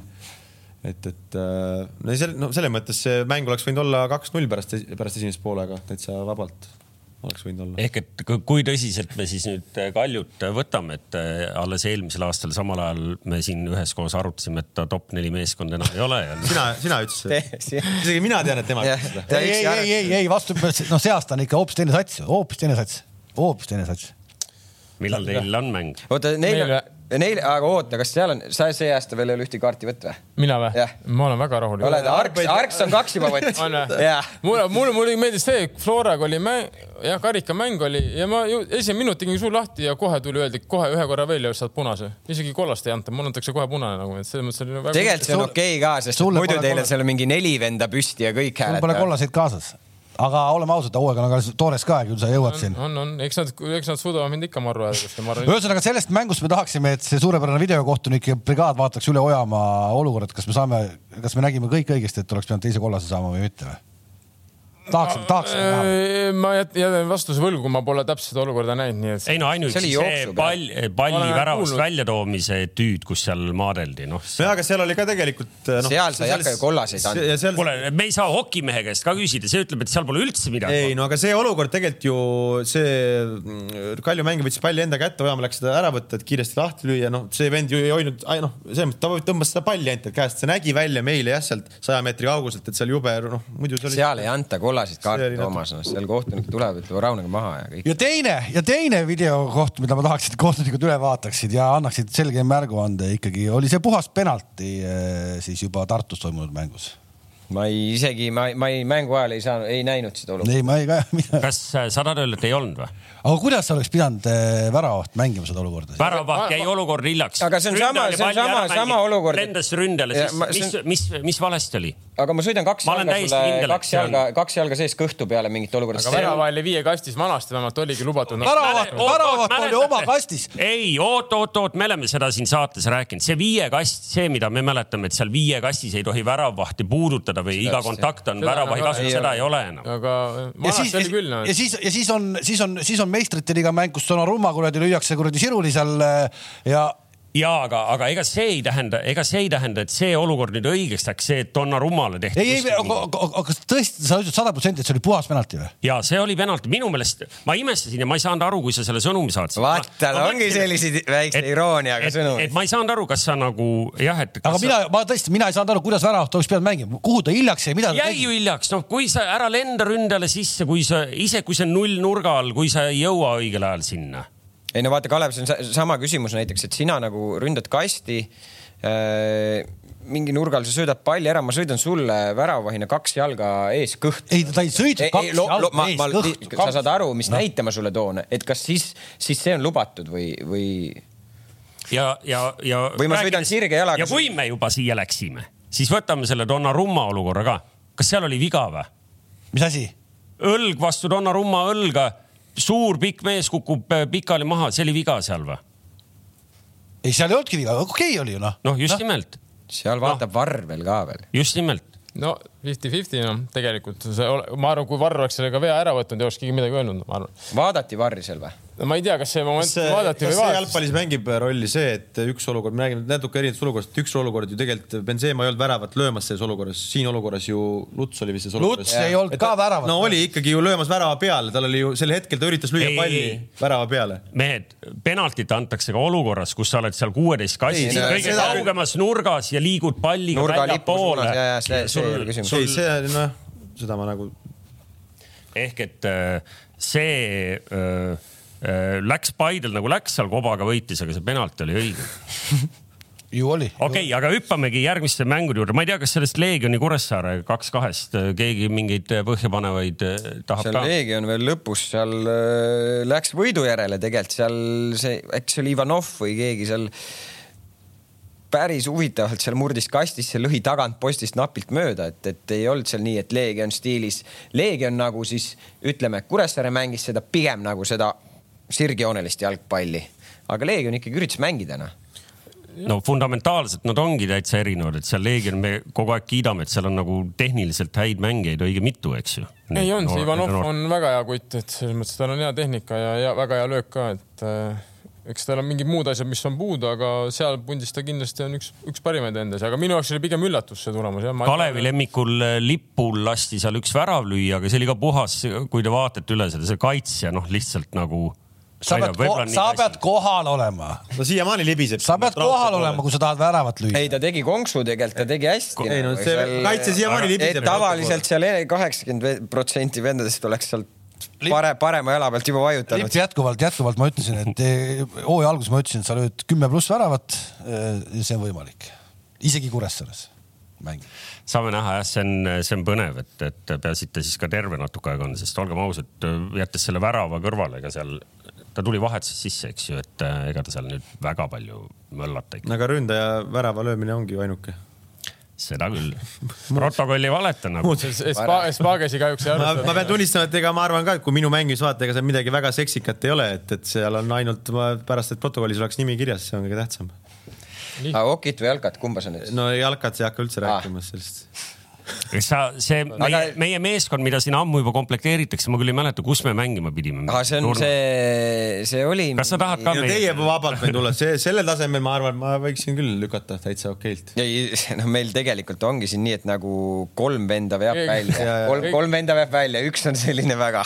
et, et no selle, no selles mõttes see mäng oleks võinud olla kaks-null pärast, pärast esimest poolega täitsa vabalt oleks võinud olla. ehk et kui tõsiselt me siis nüüd äh, Kaljut äh, võtame, et äh, alles eelmisel aastal samal ajal me siin üheskoos arutasime, et ta top neli meeskond enam ei ole ja.... sina, sina ütlesid isegi mina tean, et tema ütles seda. ei, ei, ei, ei vastupidi, noh, see aasta on ikka hoopis teine sats, hoopis teine sats, hoopis teine sats. millal teil on mäng? oota, neil on Neil, aga oota, kas seal on, sa see aasta veel ei ole ühtegi kaarti võtta või? mina või? ma olen väga rahulik. oled, Arks, Arks on kaks juba võtnud. on või? mulle, mulle, mulle meeldis see, Floraga oli mäng, jah, karikamäng oli ja ma ju esimene minut tegin suu lahti ja kohe tuli, öeldi kohe ühe korra veel ja saad punase. isegi kollast ei anta, mulle antakse kohe punane nagu, et selles mõttes oli väga. tegelikult see on okei okay ka, sest muidu teil on seal mingi neli venda püsti ja kõik hääled. sul pole kollaseid kaasas aga oleme ausad, hooaeg on aga toores ka, küll sa jõuad siin. on, on, eks nad, eks nad suudavad mind ikka marru ajada. ühesõnaga sellest mängust me tahaksime, et see suurepärane videokohtunike brigaad vaataks üle Ojamaa olukorrad, kas me saame, kas me nägime kõik õigesti, et oleks pidanud teise kollase saama või mitte või? Tahaksin, tahaksin näha. ma jään vastuse võlgu, ma pole täpselt seda olukorda näinud, nii et. ei no ainuüksi see, see pall, palli väravast väljatoomise tüüd, kus seal maadeldi, noh. nojah, aga seal oli ka tegelikult no,. seal sa ei hakka ju kollaseid andma. Seal... kuule, me ei saa hokimehe käest ka küsida, see ütleb, et seal pole üldse midagi. ei no aga see olukord tegelikult ju, see mm, Kalju mängija võttis palli enda kätte, Ojamaa läks seda ära võtta, et kiiresti lahti lüüa, noh, see vend ju ei hoidnud, noh, selles mõttes ta tõmbas seda palli ainult käest, see nägi välja meile jah, sealt saja meetri kauguselt, et seal jube, noh, muidu see oli. seal ei anta kollaseid kaarte, Toomas, noh, seal kohtunik tuleb, ütleb rahunege maha ja kõik. ja teine ja teine videokoht, mida ma tahaks, et kohtunikud üle vaataksid ja annaksid selge märguande ikkagi, oli see puhas penalti eh, siis juba Tartus toimunud mängus ma ei, isegi ma, ma ei, mängu ajal ei saanud, ei näinud seda olukorda. ei, ma ei ka kas äh, sa tahad öelda, et ei olnud või? Aga kuidas sa oleks pidanud äh, väravaht mängima seda olukorda? väravaht jäi olukorda hiljaks. aga see on sama, see on sama, sama olukord. lendas ründele, siis ma, mis, mis, mis valesti oli? aga ma sõidan kaks ma jalga sulle, kaks jalga, kaks jalga sees kõhtu peale mingit olukorda. aga värava oli viie kastis, vanasti vähemalt oligi lubatud. väravaht, väravaht oli oma kastis. ei, oot, oot, oot, me oleme seda siin saates rääkinud, see viie kast, see, mida me mäletame, et seal viie kastis ei tohi väravahti puudutada või iga kontakt on, väravahi kasuks seda ei ole enam. aga vanasti oli küll. ja siis, ja siis on, siis on, siis on meistrite liiga mäng, kus Donnarumma kuradi lüüakse kuradi siruli seal ja ja aga, aga ega see ei tähenda, ega see ei tähenda, et see olukord nüüd õigeks läks, see, et Donnarummale tehti. ei, ei, aga, aga kas tõesti, sa ütlesid sada protsenti, et see oli puhas penalti või? ja see oli penalti, minu meelest ma imestasin ja ma ei saanud aru, kui sa selle sõnumi saatsid. vaata, ongi selliseid väikse irooniaga sõnumeid. et ma ei saanud aru, kas sa nagu jah, et. aga mina sa..., ma tõesti, mina ei saanud aru, kuidas väravat oleks pidanud mängima, kuhu ta hiljaks jäi, mida ta jäi ju hiljaks, noh, kui sa ära lenda ründele sisse, kui sa ise, kui see null nurga all, kui sa ei jõua õigel ajal sinna ei no vaata, Kalev, see on sama küsimus näiteks, et sina nagu ründad kasti äh, mingi nurgal sa söödad palli ära, ma sõidan sulle väravahina kaks jalga ees kõhtu. ei, ta ei sõitnud kaks lo, jalga ma, ees ma, kõhtu. sa saad aru, mis no. näite ma sulle toon, et kas siis, siis see on lubatud või, või? ja, ja, ja. või ma sõidan sirge jalaga. ja kui me juba siia läksime, siis võtame selle Donnarumma olukorra ka. kas seal oli viga või? mis asi? õlg vastu Donnarumma õlga suur pikk mees kukub äh, pikali maha, see oli viga seal või? ei, seal ei olnudki viga, okei okay oli ju noh. noh, just no. nimelt. seal vaatab no. Varr veel ka veel. just nimelt. no fifty-fifty noh, tegelikult see, ma arvan, kui Varr oleks selle ka vea ära võtnud, ei oleks keegi midagi öelnud, ma arvan. vaadati Varri seal või? Ma ei tea, kas see moment see, vaadati või vaadati. jalgpallis mängib rolli see, et üks olukord, me räägime natuke erinevatest olukorrast, üks olukord ju tegelikult Benzema ei olnud väravat löömas selles olukorras, siin olukorras ju Luts oli vist selles olukorras. Luts ei olnud ka väravat. no oli ikkagi ju löömas värava peale, tal oli ju sel hetkel ta üritas lüüa ei, palli ei, värava peale. mehed, penaltit antakse ka olukorras, kus sa oled seal kuueteist kassis, kõige kaugemas nurgas ja liigud palliga väljapoole. ei, see noh, seda ma nagu. ehk et äh, see öö, Äh, läks Paidel nagu läks seal kobaga võitis, aga see penalt oli õige ju oli. okei okay,, aga hüppamegi järgmiste mängude juurde, ma ei tea, kas sellest Leegioni Kuressaare kaks kahest äh, keegi mingeid äh, põhjapanevaid tahab seal ka? Leegion veel lõpus seal äh, läks võidu järele tegelikult seal see, äkki see oli Ivanov või keegi seal päris huvitavalt seal murdis kastisse, lõhi tagant postist napilt mööda, et, et ei olnud seal nii, et Leegion stiilis. Leegion nagu siis ütleme, Kuressaare mängis seda pigem nagu seda sirgjoonelist jalgpalli, aga Leegion ikkagi üritas mängida noh no fundamentaalselt nad ongi täitsa erinevad, et seal Leegion me kogu aeg kiidame, et seal on nagu tehniliselt häid mängijaid õige mitu, eks ju. ei on, see Ivanov on väga hea kutt, et selles mõttes tal on hea tehnika ja, ja väga hea löök ka, et äh, eks tal on mingid muud asjad, mis on puudu, aga seal pundis ta kindlasti on üks, üks parimaid endas, aga minu jaoks oli pigem üllatus see tulemus. Kalevi lemmikul äh, lipul lasti seal üks värav lüüa, aga see oli ka puhas, kui te vaatate üle seda, see kaitsja noh, lihtsalt nagu sa pead, sa pead kohal olema. no siiamaani libiseb. sa pead kohal olema, kui sa tahad väravat lüüa. ei, ta tegi konksu tegelikult, ta tegi hästi. ei no see kaitse siiamaani libiseb. tavaliselt seal kaheksakümmend protsenti vendadest oleks seal pare, parema jala pealt juba vajutanud. lipp jätkuvalt, jätkuvalt ma ütlesin, et eh, hooaja alguses ma ütlesin, et sa lööd kümme pluss väravat. Eh, see on võimalik, isegi Kuressaares mängib. saame näha jah, see on, see on põnev, et, et peaasite siis ka terve natuke aega on, sest olgem ausad, jättes selle värava kõrvale, ega seal ta tuli vahetuses sisse, eks ju, et äh, ega ta seal nüüd väga palju möllata ei. aga ründaja värava löömine ongi ju ainuke seda küll. protokoll ei valeta nagu. Spagesi kahjuks ei arvesta. ma pean tunnistama, et ega ma arvan ka, et kui minu mängimis vaadata, ega seal midagi väga seksikat ei ole, et, et seal on ainult pärast, et protokollis oleks nimi kirjas, see on kõige tähtsam. aga okit või jalkat, kumba sa nüüd? no jalkat ei hakka üldse rääkima sellest sa, see meie, aga... meie meeskond, mida siin ammu juba komplekteeritakse, ma küll ei mäleta, kus me mängima pidime. see on Nurma. see, see oli. kas sa tahad ka? Teie vabalt võin tulla, see sellel tasemel ma arvan, ma võiksin küll lükata täitsa okeilt. ei, no meil tegelikult ongi siin nii, et nagu kolm venda veab välja, kolm, kolm venda veab välja, üks on selline väga.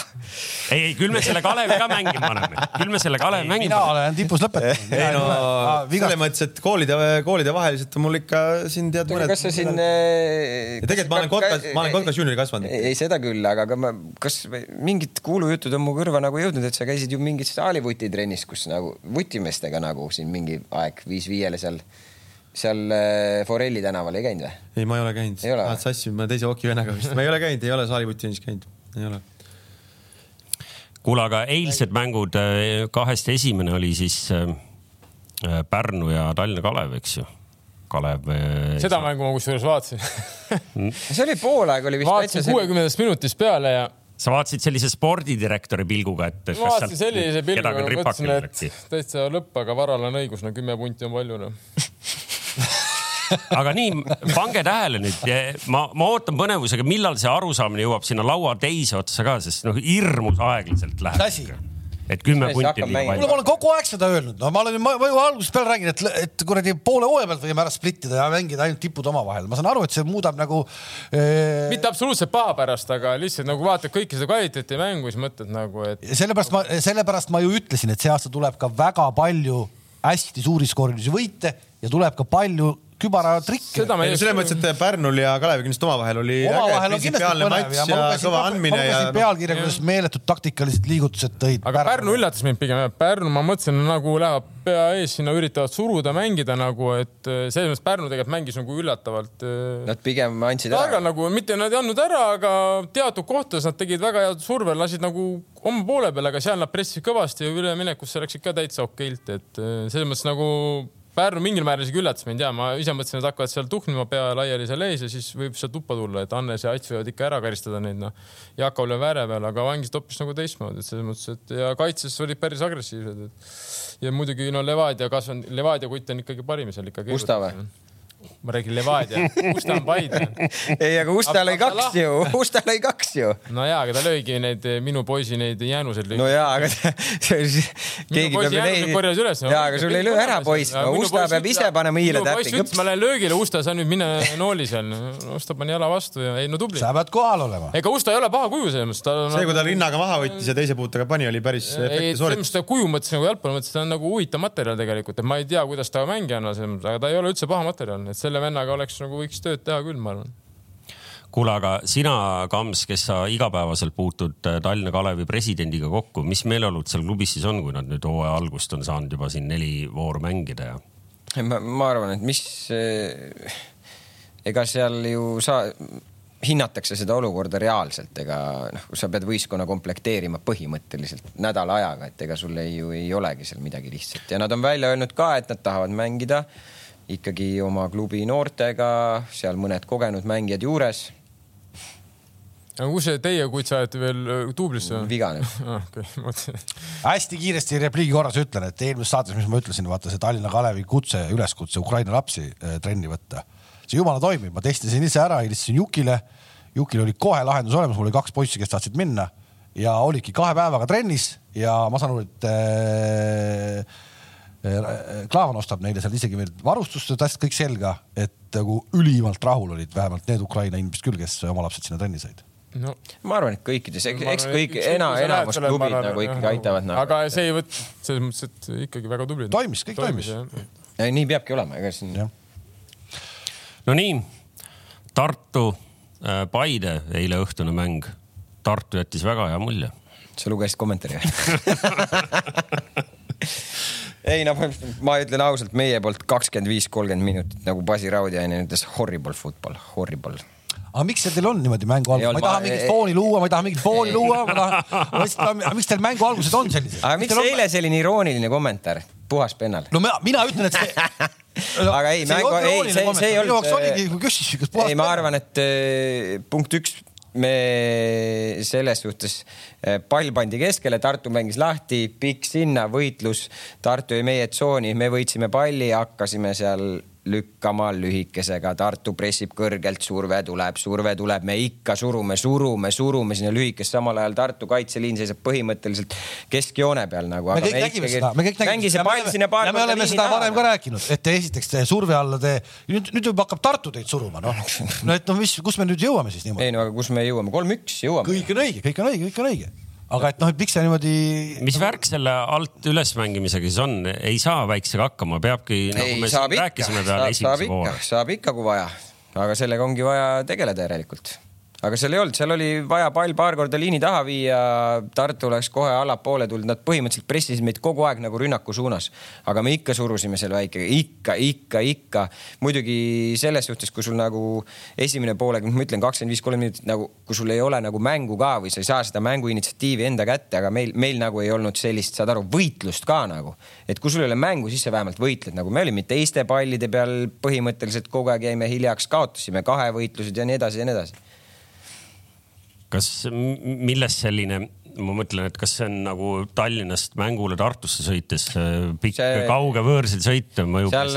ei, ei küll me selle Kalevi ka mängima paneme, küll me selle Kalevi mängima. mina olen tipus lõpetanud. ei no selles mõttes, et koolide, koolide vaheliselt on mul ikka siin tead mõned. kas sa siin. Äh, tegelikult ma olen Kotkas, ma olen Kotkas juuniori kasvanud. ei, seda küll, aga, aga ma, kas mingid kuulujutud on mu kõrva nagu jõudnud, et sa käisid ju mingis saalivuti trennis, kus nagu vutimeestega nagu siin mingi aeg viis viiele seal, seal äh, Forelli tänaval ei käinud või? ei, ma ei ole käinud. ajad sassi, ma teise hokivennaga vist, ma ei ole käinud, ei ole saalivuti trennis käinud, ei ole kuule, aga eilsed mängud, äh, kahest esimene oli siis äh, Pärnu ja Tallinna Kalev, eks ju Kalev. seda mängu ma kusjuures vaatasin see oli poolaeg oli vist. vaatasin kuuekümnendast minutist peale ja. sa vaatasid sellise spordidirektori pilguga, et. ma vaatasin sellise pilguga, mõtlesin, et täitsa lõpp, aga Varal on õigus, no kümme punti on palju noh aga nii, pange tähele nüüd, ma, ma ootan põnevusega, millal see arusaamine jõuab sinna laua teise otsa ka, sest noh, hirmus aeglaselt läheb. mis asi? Et kümme punti kuule, ma olen kogu aeg seda öelnud, no ma olen, ma ju algusest peale räägin, et, et kuradi poole hooaja pealt võime ära split ida ja mängida ainult tipud omavahel. ma saan aru, et see muudab nagu ee.... mitte absoluutselt paha pärast, aga lihtsalt nagu vaatad kõike seda kvaliteeti mängu, siis mõtled nagu, et. sellepärast ma, sellepärast ma ju ütlesin, et see aasta tuleb ka väga palju hästi suuri skoorilisi võite ja tuleb ka palju kübaratrikk. selles mõttes, et Pärnul ja Kalevi kindlasti omavahel oli omavahel äge printsipiaalne matš ja, ja kõva andmine. ma lugesin pealkirja, kuidas meeletud taktikalised liigutused tõid. aga Pärnu, Pärnu üllatas mind pigem, Pärnu, ma mõtlesin nagu läheb pea ees sinna, üritavad suruda, mängida nagu, et eh, selles mõttes Pärnu tegelikult mängis nagu üllatavalt. Eh, nad pigem andsid ära. nagu mitte nad ei andnud ära, aga teatud kohtades nad tegid väga head surve, lasid nagu oma poole peale, aga seal nad pressisid kõvasti ja üleminekusse läksid ka täitsa okeilt, et eh, selles mõttes nagu Pärnu mingil määral isegi üllatas mind ja ma ise mõtlesin, et hakkavad seal tuhnima pea laiali seal ees ja siis võib sealt tuppa tulla, et Hannes ja Ats võivad ikka ära karistada neid noh. Jakov lööb ääre peale, aga mängisid hoopis nagu teistmoodi, et selles mõttes, et ja kaitses olid päris agressiivsed, ja muidugi no Levadia kasvanud, Levadia kutt on ikkagi parim seal ikkagi. Musta või? Ma räägin Levadia, Usta on Paide. ei, aga Usta lõi Aga- kaks ju, Usta lõi kaks ju. no jaa, aga ta lõigi neid minu poisi neid jäänuseid. no jaa, aga keegi poisi peab jäänused korjas üles. jaa, aga sul ei löö ära poiss, Usta peab ise panema hiile poiss täppi ütles, ma lähen löögile, Usta, sa nüüd mine nooli seal. Usta pani jala vastu ja ei no tubli. sa pead kohal olema. ega Usta ei ole paha kuju selles mõttes, ta on. see, kui ta rinnaga maha võttis ja teise puutega pani, oli päris ei, efektne selles sooritus mõttes ta kuju mõttes nagu jalgpalli mõttes, ta on nagu huvitav materjal tegelikult, et ma ei tea, kuidas ta mängijana aga ta ei ole üldse paha materjal, et selle vennaga oleks nagu võiks tööd teha küll, ma arvan. kuule, aga sina, Kams, kes sa igapäevaselt puutud äh, Tallinna Kalevi presidendiga kokku, mis meeleolud seal klubis siis on, kui nad nüüd hooaja algust on saanud juba siin neli vooru mängida ja? ma, ma arvan, et mis, ega seal ju sa, hinnatakse seda olukorda reaalselt, ega noh, sa pead võistkonna komplekteerima põhimõtteliselt nädala ajaga, et ega sul ei, ju ei olegi seal midagi lihtsat ja nad on välja öelnud ka, et nad tahavad mängida ikkagi oma klubi noortega, seal mõned kogenud mängijad juures. aga kus see teie kutse ajate veel äh, duublisse? vigane. okei, ma mõtlesin. hästi kiiresti repliigi korras ütlen, et eelmises saates, mis ma ütlesin, vaata see Tallinna Kalevi kutse, üleskutse Ukraina lapsi eh, trenni võtta. see jumala toimib, ma testisin ise ära, helistasin Jukile. Jukil oli kohe lahendus olemas, mul oli kaks poissi, kes tahtsid minna ja olidki kahe päevaga trennis ja ma saan aru, et äh, äh, Klaavan ostab neile seal isegi veel varustust ja asjad kõik selga, et nagu ülimalt rahul olid vähemalt need Ukraina inimesed küll, kes oma lapsed sinna trenni said. no ma arvan, et kõikides, eks kõik ena- enamus klubid arvan, nagu ikkagi aitavad nagu. aga see ei võt-, selles mõttes, et ikkagi väga tublid. Toimis, kõik toimis. jah. nii peabki olema, ega siin jah, Nonii, Tartu, Paide eile õhtune mäng. Tartu jättis väga hea mulje. sa lugesid kommentaari ei noh, ma ütlen ausalt, meie poolt kakskümmend viis, kolmkümmend minutit nagu Basi Raudjaine ütles horrible football, horrible. aga miks teil on niimoodi mängu olnud ma ei taha mingit fooni luua, ma ei taha mingit fooni luua, ma tahan, ma lihtsalt, miks teil mängu algused on sellised? aga miks eile selline irooniline kommentaar, puhas pennal? no mina, mina ütlen, et see. aga ei, mängu, ei, see, see ei minu jaoks olnud oligi, kui küsis, kas puhas. ei, ma arvan, et eh, punkt üks, me selles suhtes, pall pandi keskele, Tartu mängis lahti, pikk sinna, võitlus, Tartu jäi meie tsooni, me võitsime palli, hakkasime seal lükkama lühikesega, Tartu pressib kõrgelt, surve tuleb, surve tuleb, me ikka surume, surume, surume sinna lühikest, samal ajal Tartu kaitseliin seisab põhimõtteliselt keskjoone peal nagu. me kõik nägime seda, me kõik nägime sinna paar ja me oleme seda varem ka rääkinud, et te esiteks te surve alla te, nüüd, nüüd juba hakkab Tartu teid suruma, noh. no et noh, mis, kus me nüüd jõuame siis niimoodi? ei no aga kus me jõuame, kolm-üks jõuame. kõik on õige, kõik on õige, kõik on õige. Aga et noh, et miks see niimoodi. mis värk selle alt ülesmängimisega siis on, ei saa väiksega hakkama, peabki nagu ei me, saab ikka, rääkisime saab, peale saab ikka saab ikka, kui vaja, aga sellega ongi vaja tegeleda järelikult. Aga seal ei olnud, seal oli vaja pall paar korda liini taha viia, Tartu oleks kohe allapoole tulnud, nad põhimõtteliselt pressisid meid kogu aeg nagu rünnaku suunas. aga me ikka surusime seal väike, ikka, ikka, ikka. muidugi selles suhtes, kui sul nagu esimene poolega, ma ütlen kakskümmend viis, kolm minutit nagu, kui sul ei ole nagu mängu ka või sa ei saa seda mängu initsiatiivi enda kätte, aga meil, meil nagu ei olnud sellist, saad aru, võitlust ka nagu. et kui sul ei ole mängu, siis sa vähemalt võitled nagu, me olime teiste pallide peal põhimõtteliselt kogu aeg jäime hiljaks, kaotasime kahevõitlused ja nii edasi ja nii edasi. kas, millest selline, ma mõtlen, et kas see on nagu Tallinnast mängule Tartusse sõites äh, pikk See- kauge võõrsil sõit mõjub. seal,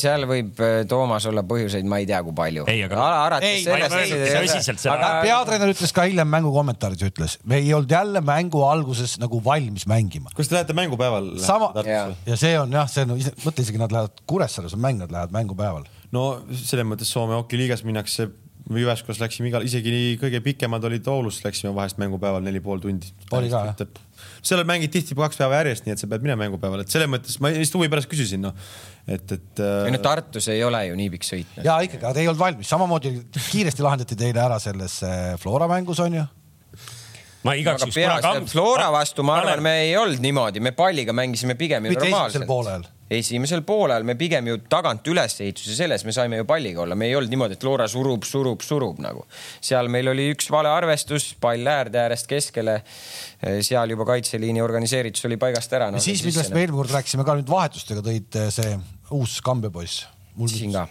seal võib äh, Toomas olla põhjuseid, ma ei tea, kui palju. Ei, aga- Ei, ma ei mõelnud tõsiselt seda. aga peatreener ütles ka hiljem mängu kommentaaris, ütles, me ei olnud jälle mängu alguses nagu valmis mängima. kas te lähete mängupäeval Sama-. Tartusse? ja see on jah, see on, mõtle isegi nad lähevad Kuressaares on mäng, nad lähevad mängupäeval. no selles mõttes Soome hokiliigas minnakse, Jyväskylas läksime igal, isegi nii kõige pikemad olid Oulus, läksime vahest mängupäeval neli pool tundi. Oli ka, jah? seal mängid tihti kaks päeva järjest, nii et sa pead minema mängupäeval, et selles mõttes ma lihtsalt huvi pärast küsisin, noh, et, et. ei no Tartus ei ole ju nii pikk sõit. ja ikkagi, aga te ei olnud valmis, samamoodi kiiresti lahendati teile ära selles äh, Flora mängus on ju. ma igaks juhuks. Flora vastu ma arvan, me ei olnud niimoodi, me palliga mängisime pigem ju normaalselt. Esimesel poolel me pigem ju tagant ülesehituse selles me saime ju palliga olla, me ei olnud niimoodi, et Flora surub, surub, surub nagu. seal meil oli üks valearvestus, pall äärde äärest keskele. seal juba kaitseliini organiseeritus oli paigast ära no,. ja siis, millest me eelmine kord rääkisime ka nüüd vahetustega tõid äh, see uus Kambja poiss. siin ka.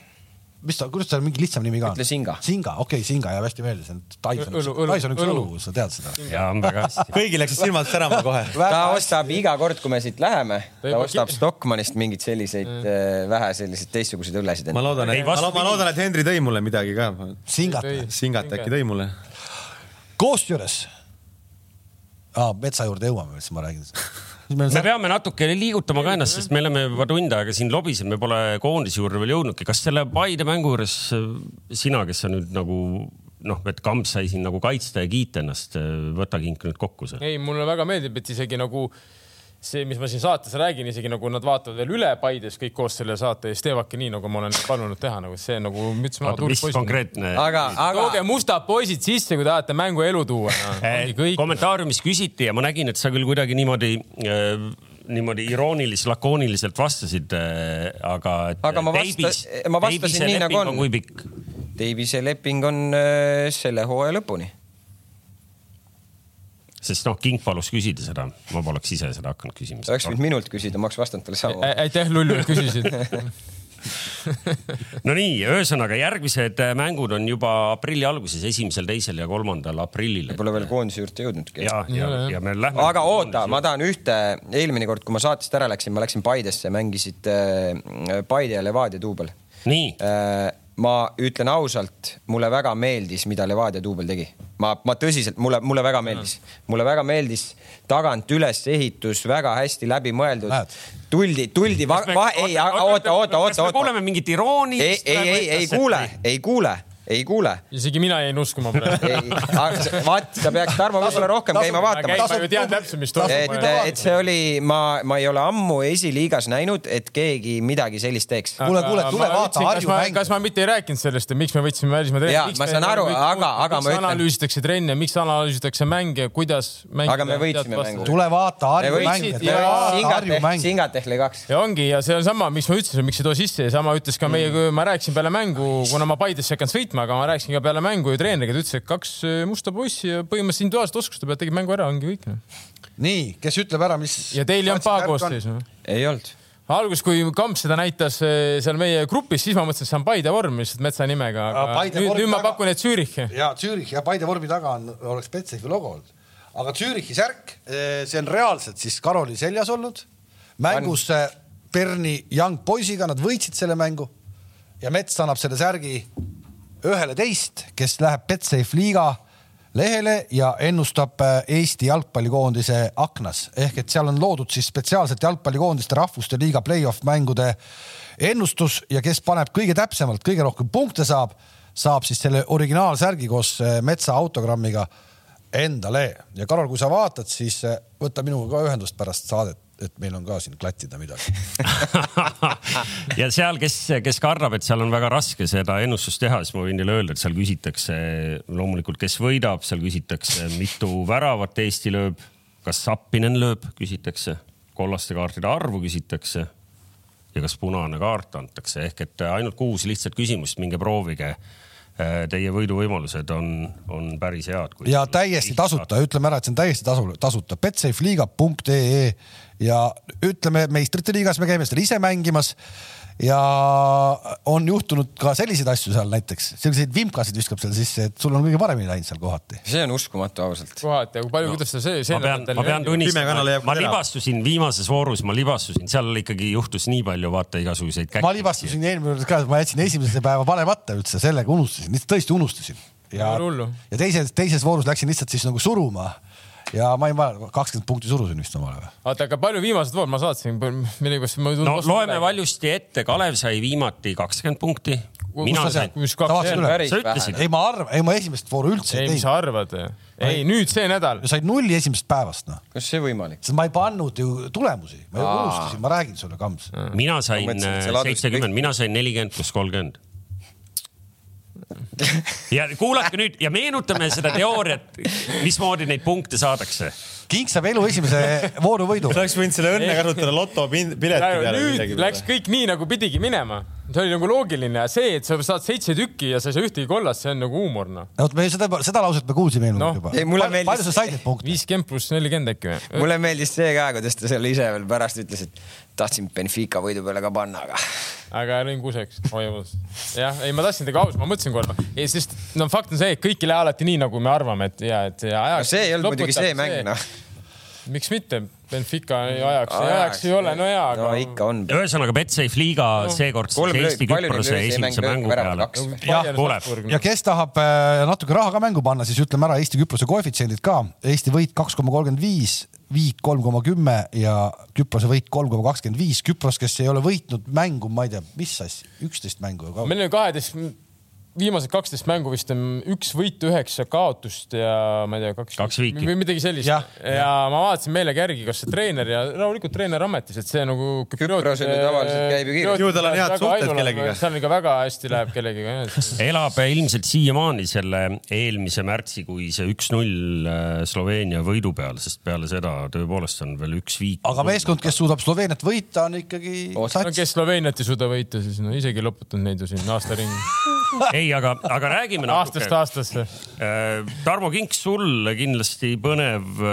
Mis ta, kuidas tal mingi lihtsam nimi ka on? ütle Singa. Singa, okei okay,, Singa jääb hästi meelde, see on Tyson, Tyson üks õlu. sa tead seda. ja on väga hästi. kõigil läksid silmad särama kohe. ta ostab iga kord, kui me siit läheme, ta ostab Stockmannist mingeid selliseid äh, vähe selliseid teistsuguseid õllesid. ma loodan, et, ma loodan, et Henri tõi mulle midagi ka. Singat, Singat äkki tõi mulle. kusjuures ah,, metsa juurde jõuame, siis ma räägin. Me peame natuke liigutama ka ennast, sest me oleme juba tund aega siin lobiseme, me pole koondise juurde veel jõudnudki. kas selle Paide mängu juures äh, sina, kes sa nüüd nagu noh, et Kamps sai siin nagu kaitsta ja kiita ennast, võta kink nüüd kokku see. ei, mulle väga meeldib, et isegi nagu see, mis ma siin saates räägin, isegi nagu nad vaatavad veel üle Paides kõik koos selle saate ja siis teevadki nii, nagu ma olen palunud teha, nagu see nagu müts maha. mis konkreetne? aga, tooge aga mustad poisid sisse, kui tahate mängu elu tuua no.. ongi kõik. kommentaariumis küsiti ja ma nägin, et sa küll kuidagi niimoodi äh, niimoodi iroonilis-, lakooniliselt vastasid, aga. Aga ma vasta- ma vastasin nii, nagu on. kui pikk? Davise leping on äh, selle hooaja lõpuni. Sest noh, King palus küsida seda, ma poleks ise seda hakanud küsima. sa oleks võinud minult küsida, ma oleks vastanud talle sama. aitäh, Lullu, et küsisid. no nii, ühesõnaga järgmised äh, mängud on juba aprilli alguses, esimesel, teisel ja kolmandal aprillil. Pole veel koondise juurde jõudnudki. ja, ja, ja me lähme. aga oota, ma tahan ühte, eelmine kord, kui ma saatest ära läksin, ma läksin Paidesse, mängisid äh, Paide ja Levadia duubel. nii, ma ütlen ausalt, mulle väga meeldis, mida Levadia duubel tegi. ma, ma tõsiselt, mulle, mulle väga meeldis, mulle väga meeldis tagant üles ehitus, väga hästi läbimõeldud tuldi, tuldi, ei, oota, oota, oota, oota. kuuleme mingit irooniat. ei, ei, ei, ei kuule, ei kuule, ei kuule isegi mina jäin uskuma praegu. ei, vaat, sa peaks Tarmo võib-olla rohkem tasub- käima vaatamas. ma ju tean täpselt, mis et toimub., et see oli, ma, ma ei ole ammu esiliigas näinud, et keegi midagi sellist teeks. Kuule, kuule, tule vaata Harju mängu. kas ma mitte ei rääkinud sellest, et miks me võtsime välismaa Jaa, ma saan aru, aga- aga ma miks ütlen- analüüsitakse trenne, miks analüüsitakse mänge, kuidas mängida. Aga me võitsime mängu. tule vaata Harju Me mänge, võitsid tule ja vaata Singat Harju ehk, mänge. Singat ehk lõi kaks. ja ongi ja see on sama, miks ma ütlesin, miks ei too sisse ja sama ütles ka meie, Mm. kui ma rääkisin peale mängu, kuna ma Paidesse ei hakanud sõitma, aga ma rääkisin ka peale mängu ju treeneriga, ta ütles, et kaks äh, musta poissi ja põhimõtteliselt individuaalsed oskused peavad tegema mängu ära, ongi kõik. nii, kes ütleb ära, mis. ja teil ei olnud paha koosseis või? ei olnud. alguses, kui Kamps seda näitas eh, seal meie grupis, siis ma mõtlesin, et see on Paide vorm lihtsalt metsa nimega, Aga nüüd, vormi nüüd ma taga- pakun, et Zürichi. ja Zürich ja Paide vormi taga on, oleks Betsafe logo olnud. aga Zürichi särk, see on reaalselt siis Karoli seljas olnud. mängus äh, Berni Young poisiga, nad võitsid selle mängu ja Mets annab selle särgi ühele teist, kes läheb Betsafe liiga lehele ja ennustab äh, Eesti jalgpallikoondise aknas. Ehk et seal on loodud siis spetsiaalselt jalgpallikoondiste rahvuste liiga play-off mängude ennustus ja kes paneb kõige täpsemalt, kõige rohkem punkte saab, saab siis selle originaalsärgi koos äh, Metsa autogrammiga endale. Ja Karol, kui sa vaatad, siis äh, võta minuga ka ühendust pärast saadet, et meil on ka siin klattida midagi. ja seal, kes, kes kardab, et seal on väga raske seda ennustust teha, siis ma võin teile öelda, et seal küsitakse loomulikult, kes võidab, seal küsitakse, mitu väravat Eesti lööb, kas Sappinen lööb, küsitakse, kollaste kaartide arvu küsitakse ja kas punane kaart antakse, ehk et ainult kuus lihtsat küsimust, minge proovige. Teie võiduvõimalused on, on päris head. ja täiesti tasuta, ütleme ära, et see on täiesti tasu, tasuta, betsafeliiga.ee ja ütleme, meistrite liigas me käime seal ise mängimas ja on juhtunud ka selliseid asju seal näiteks, selliseid vimkasid viskab seal sisse, et sul on kõige paremini läinud seal kohati. see on uskumatu ausalt. kohati, aga kui palju no,, kuidas ta see, see ma pean, ma pean tunnistama ma libastusin viimases voorus, ma libastusin, seal ikkagi juhtus nii palju vaata igasuguseid käkke. ma libastusin eelmine kord ka, ma jätsin esimese päeva panemata üldse, sellega unustasin, lihtsalt tõesti unustasin. ja ja teises, teises voorus läksin lihtsalt siis nagu suruma ja ma ei mäleta, kakskümmend punkti surusin vist omale või? oota, aga palju viimased voor, ma saatsin, millegipärast ma ei no tulnud. loeme. valjusti ette, Kalev sai viimati kakskümmend punkti. mina sain, Sa ütlesid.. ei, ma arvan, ei ma esimest vooru üldse ei, ei mis sa teinud. arvad? ei, nüüd see nädal. said nulli esimesest päevast noh, kas see võimalik? sest ma ei pannud ju tulemusi, ma unustasin, ma räägin sulle, Kams. mina sain ladusid seitsekümmend, mina sain nelikümmend pluss kolmkümmend. Ja kuulake nüüd ja meenutame seda teooriat, mismoodi neid punkte saadakse. King saab elu esimese vooru võidu. sa oleks võinud selle õnne kasutada loto pin- pileti peale nüüd läks kõik nii nagu pidigi minema. see oli nagu loogiline, see, et sa saad seitse tükki ja sa ei saa ühtegi kollast, see on nagu huumor noh. oot, me seda, seda lauset me kuulsime eelmine kord juba meeldis- palju sa said neid punkte? viiskümmend pluss nelikümmend äkki või? mulle meeldis see ka, kuidas ta seal ise veel pärast ütles, et tahtsin Benfica võidu peale ka panna, aga aga lõin kuseks, oi vabandust. jah, ei, ma tahtsin temaga aus, ma mõtlesin korra, sest no fakt on see, et kõik ei lähe alati nii, nagu me arvame, et ja, et ja no ajaks. see ei olnud muidugi see mäng, noh. miks mitte, Benfica ajaks, ajaks ei ole, no jaa, no aga. ikka on. ühesõnaga Betsafe liiga seekord kolm siis lööki, Eesti palju Küprose lööki see mäng esimese mängu peale jah, tuleb. ja kes tahab äh, natuke raha ka mängu panna, siis ütleme ära Eesti Küprose koefitsiendid ka. Eesti võit kaks koma kolmkümmend viis, viik kolm koma kümme ja Küprose võit kolm koma kakskümmend viis. Küpros, kes ei ole võitnud mängu, ma ei tea, mis asja, üksteist mängu meil oli kaheteist, viimased kaksteist mängu vist on üks võit, üheksa kaotust ja ma ei tea, kaks. Kaks viiki. või midagi sellist. Jah, ja, ja ma vaatasin meelega järgi, kas see treener ja loomulikult treener ametis, et see nagu. Küprosel ju tavaliselt käib ju kiiresti. Ju tal on head suhted kellegiga. seal ikka väga hästi läheb kellegiga elab ilmselt siiamaani selle eelmise märtsikuise üks-null Sloveenia võidu peal, sest peale seda tõepoolest on veel üks viik. aga meeskond, kes suudab Sloveeniat võita, on ikkagi no kes Sloveeniat ei suuda võita, siis no isegi loputanud neid ju siin aasta ringi, ei, aga, aga räägime aastast natuke. aastasse. Tarmo Kink, sul kindlasti põnev,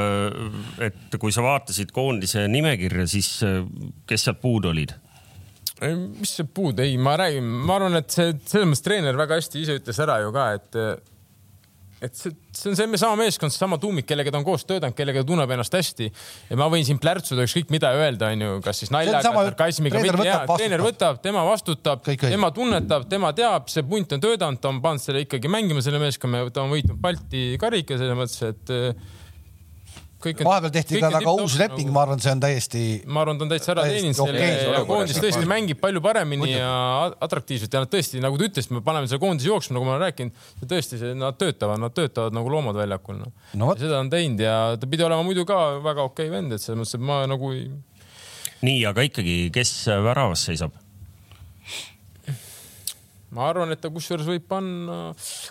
et kui sa vaatasid koondise nimekirja, siis äh, kes sealt puudu olid? mis see puud, ei, ma räägin, ma arvan, et see selles mõttes treener väga hästi ise ütles ära ju ka, et et see, see on see sama meeskond, seesama tuumik, kellega ta on koos töötanud, kellega ta tunneb ennast hästi. Ja ma võin siin plärtsuda ükskõik mida öelda, onju, kas siis naljaga, sarkasmiga, treener võtab, tema vastutab, tema tunnetab, tema teab, see punt on töötanud, ta on pannud selle ikkagi mängima, selle meeskonna, ta on võitnud Balti karika selles mõttes, et kõik on- vahepeal tehti ka tipp-topp uus leping, nagu- ma arvan, see on täiesti. ma arvan, ta on täitsa ära teeninud selle okei ja koondis tõesti mängib palju paremini ja atraktiivselt ja nad tõesti, nagu te ütlesite, me paneme selle koondise jooksma, nagu ma olen rääkinud, tõesti, nad töötavad, nad töötavad nagu loomad väljakul no.. No vot. seda on teinud ja ta pidi olema muidu ka väga okei vend, et selles mõttes, et ma nagu ei... nii, aga ikkagi, kes väravas seisab? Ma arvan, et ta kusjuures võib panna,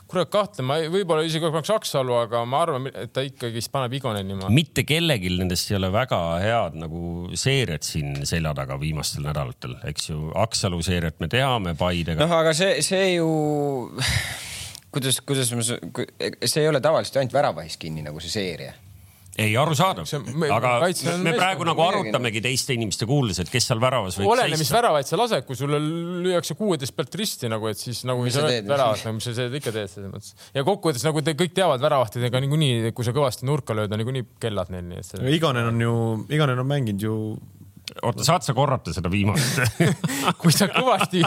kurat kahtlema, võib-olla isegi paneks Aksalu, aga ma arvan, et ta ikkagist paneb Igoneni maha. mitte kellelgi nendest ei ole väga head nagu seeriat siin selja taga viimastel nädalatel, eks ju. Aksalu seeriat me teame Paidega noh, aga see, see ju, kuidas, kuidas ma, see ei ole tavaliselt ainult väravahis kinni nagu see seeria. ei, arusaadav aga on me praegu nagu arutamegi teiste inimeste kuuldes, et kes seal väravas võiks oleneb, mis väravaid sa lased, kui sulle lüüakse kuueteist pealt risti nagu, et siis nagu Mis sa teed, öelda väravat, nagu mis sa seda ikka teed selles mõttes. ja kokkuvõttes nagu te kõik teavad väravahtidega niikuinii, kui sa kõvasti nurka lööd, on niikuinii kellad neil, nii et see. Igonen on ju, Igonen on mänginud ju oota, saad sa korrata seda viimast? kui sa kõvasti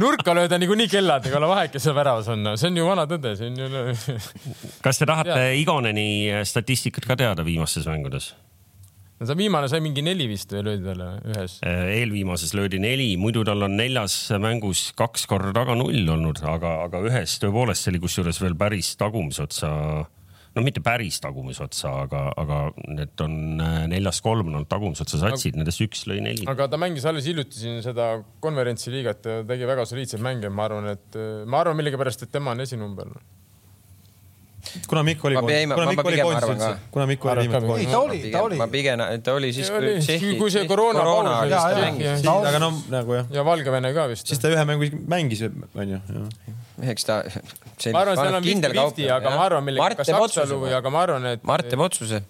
nurka lööd, on niikuinii kellad, ega ole vahet, kes seal väravas on, see on ju vana tõde, see on ju. kas te tahate Igoneni statistikat ka teada viimastes mängudes? no ta viimane sai mingi neli vist või löödi talle ühes. eelviimases löödi neli, muidu tal on neljas mängus kaks korda taga null olnud, aga, aga ühes tõepoolest see oli kusjuures veel päris tagumise otsa, no mitte päris tagumise otsa, aga, aga need on äh, neljast kolm on olnud tagumise otsa satsid, nendest üks lõi neli. aga ta mängis alles hiljuti siin seda konverentsiliigat ja tegi väga soliidseid mänge, ma arvan, et ma arvan millegipärast, et tema on esinumber. kuna Mikk oli kuna Mikk oli koondis arvan üldse kuna Mikk oli viimati koondis. ta oli, ta oli ma. pigem, ta oli siis, oli, kui Tšehhi, kui see koroona paus oli, siis ta mängis aga no nagu jah, ja Valgevene ka vist. siis ta ühe mängu mängis, onju. Eks ta. ma arvan, seal on fifty-fifty, aga ma arvan, millega kas otsuse. aga ma arvan, et. Mart teeb otsuse.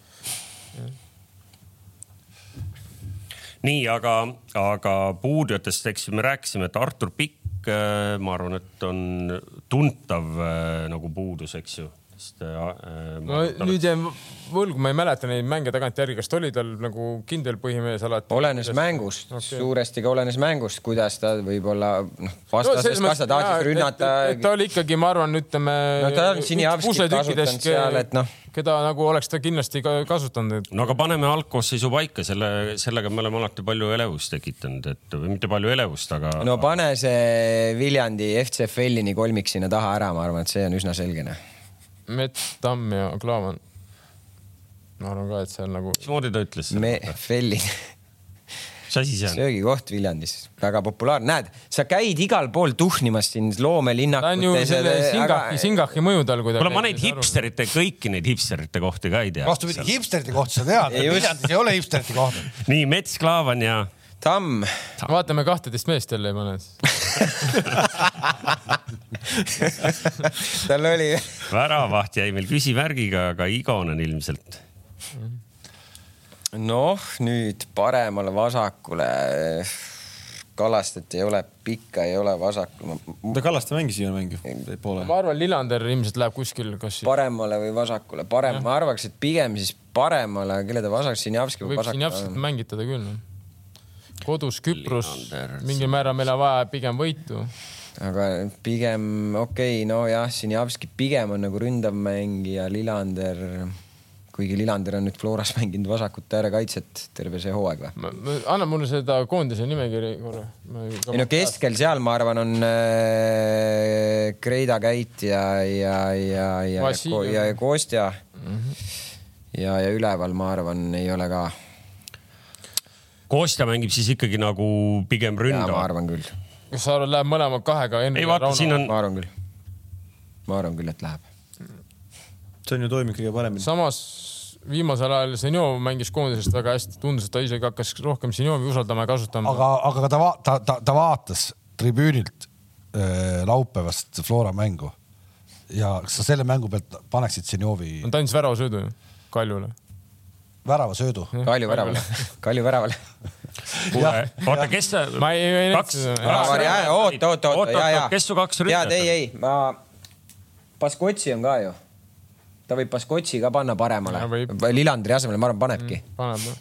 nii, aga, aga puudujatest, eks ju, me rääkisime, et Artur Pikk, ma arvan, et on tuntav äh, nagu puudus, eks ju. Sest äh, no nüüd jäin võlgu, ma ei mäleta neid mänge tagantjärgi, kas ta oli tal nagu kindel põhimees alati? olenes mängust Okei. okay., suuresti ka olenes mängust, kuidas ta võib-olla noh, vastases, kas ta tahtis rünnata. ta oli ikkagi, ma arvan, ütleme. No ta on Sinjavskit kasutanud seal, et noh. keda nagu oleks ta kindlasti ka kasutanud, no aga paneme algkoosseisu paika, selle, sellega me oleme alati palju elevust tekitanud, et või mitte palju elevust, aga. no pane see Viljandi FCFL-ini kolmik sinna taha ära, ma arvan, et see on üsna selge. Mett, Tamm ja Klaavan. ma arvan ka, et see on nagu. mismoodi ta ütles? me, Fellin. mis asi see on? söögikoht Viljandis, väga populaarne, näed, sa käid igal pool tuhnimas siin ta on ju loomelinnakutes. selle Singahi, Singahi mõju tal kuidagi. kuule, ma neid. hipsterite, kõiki neid hipsterite kohti ka ei tea. vastupidi, hipsterite kohta sa tead. Viljandis ei ole hipsterite kohta. nii, Mets Klaavan ja Tamm, vaatame kahteteist meest jälle ei pane. tal oli, väravaht jäi meil küsimärgiga, aga Igonen ilmselt. noh, nüüd paremale-vasakule. Kallastet ei ole, Pikka ei ole, vasakul. ta Kallaste mängis ju mängu poole. ma arvan, Lillander ilmselt läheb kuskil, kas paremale või vasakule, parem, ma arvaks, et pigem siis paremale, kelle ta vasak, Sinjavski või võib vasak siin. täpselt mängitada küll. Kodus Küpros, mingil määral meil on vaja pigem võitu. aga pigem okei okay,, nojah, Sinjavski pigem on nagu ründav mängija, Lillander, kuigi Lillander on nüüd Floras mänginud vasakut äärekaitset terve see hooaeg või? anna mulle seda koondise nimekiri korra. ei no keskel seal, ma arvan, on äh, Kreida Käit ja, ja, ja, ja, Vassiljev. ja, ja Kostja mm. -hmm. ja, ja üleval, ma arvan, ei ole ka. Kostja mängib siis ikkagi nagu pigem ja ma ründav. arvan küll, kas sa arvad, läheb mõlema kahega? ei vaata, siin on, ma arvan küll. ma arvan küll, et läheb. see on ju toimib kõige paremini. samas viimasel ajal Zenjov mängis koondisest väga hästi, tundus, et ta isegi hakkas rohkem Zenjovi usaldama ja kasutama. aga, aga ta, ta, ta, ta vaatas tribüünilt äh, laupäevast Flora mängu ja kas sa selle mängu pealt paneksid Zenjovi ta andis väravasöödu ju Kaljule. väravasöödu? Kalju väravale, Kalju väravale. oota, kes see, ma ei, ei Kaks- näinud oot, oot, oot, Oot, ja, oot, ja oot, kes su kaks tead, ründajat ei, on? ei, ma, Baskotsi on ka ju. ta võib Baskotsi ka panna paremale Ja võib.. Lilandri asemele, ma arvan, panebki. paneb jah.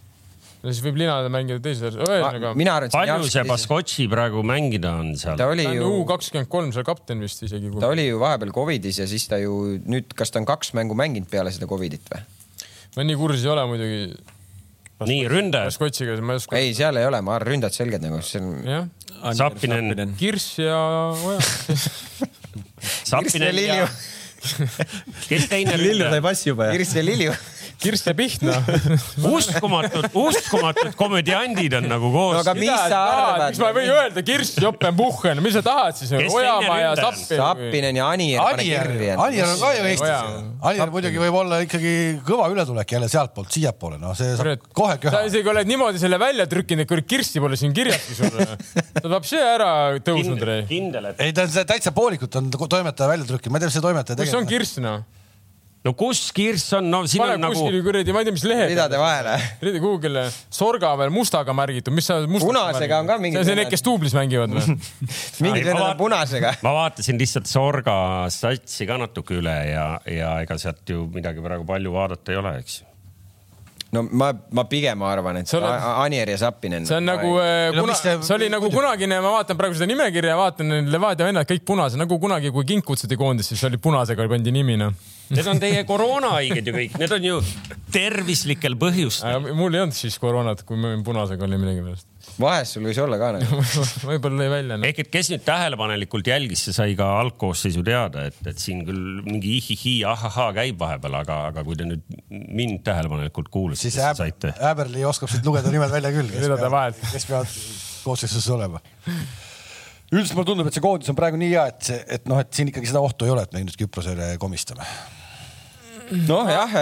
ja siis võib Linale mängida teise, ühesõnaga. mina arvan, et palju see Baskotši praegu mängida on seal ta? oli ta on ju ju U, kakskümmend kolm seal kapten vist isegi. ta oli ju vahepeal Covidis ja siis ta ju nüüd, kas ta on kaks mängu mänginud peale seda Covidit või? Ma nii kursis ei ole muidugi nii, ründajad, Baskotsiga, ma ei oska. ei, seal ei ole, ma arvan, ründad selged nagu, see on. jah, Zappinen, Kirss ja Oja. Zappinen ja Lilju, kes teine Lillu sai ründaja? passi juba ja. Kirss ja Lilju. Kirss ja Pihna. uskumatud, uskumatud komödiandid on nagu no koos aga mis sa arvad? miks ma ei või öelda Kirss, Joppen, Puhhen, mis sa tahad siis? Ojamaa ja? Zappin. Sappinen ja Anier, Anier. Anier on ka ju Eestis. Anier muidugi võib olla ikkagi kõva ületulek jälle sealtpoolt siiapoole, noh, see saab kohe sa köha. isegi oled niimoodi selle välja trükkinud, et kurat Kirssi pole siin kirjaski sulle. ta on vapsi ära tõusnud, Rei. kindel, et ei, ta on see täitsa poolikult on toimetaja välja trükkinud, ma ei tea, mis see toimetaja kus on. Kirss noh? No kus Kirss on, no siin pane on nagu kuskil kuradi, ma ei tea, mis lehed. ridade vahele. Rida Google'i, sorga veel mustaga märgitud, mis sa mustaga Punasega on ka mingid see on need, kes duublis mängivad või? mingid vennad on punasega. ma vaatasin lihtsalt Sorga satsi ka natuke üle ja, ja ega sealt ju midagi praegu palju vaadata ei ole, eks ju. No ma, ma pigem arvan, et See on- A- Anier ja Zappinen. see on nagu, No kuna mis see- see oli nagu kunagine, ma vaatan praegu seda nimekirja, vaatan Levadia vennad kõik punased, nagu kunagi, kui Kink kutsuti koondisse, siis oli punasega pandi nimi noh. Need on teie koroonahaiged ju kõik, need on ju tervislikel põhjustel. mul ei olnud siis koroonat, kui ma olin punasega oli millegipärast. Vahest sul võis olla ka nagu. võib-olla lõi välja no.. ehk et kes nüüd tähelepanelikult jälgis, see sai ka algkoosseisu teada, et, et siin küll mingi ihihi, ahahaa käib vahepeal, aga, aga kui te nüüd mind tähelepanelikult kuulasite, siis siis Äb- saite. Äberli oskab siit lugeda nimed välja küll, kes peavad, kes peavad koosseisus olema. üldiselt mulle tundub, et see koondis on praegu nii hea, et see, et noh, et siin ikkagi seda ohtu ei ole, et me nüüd Küprosele komistame. Noh jah,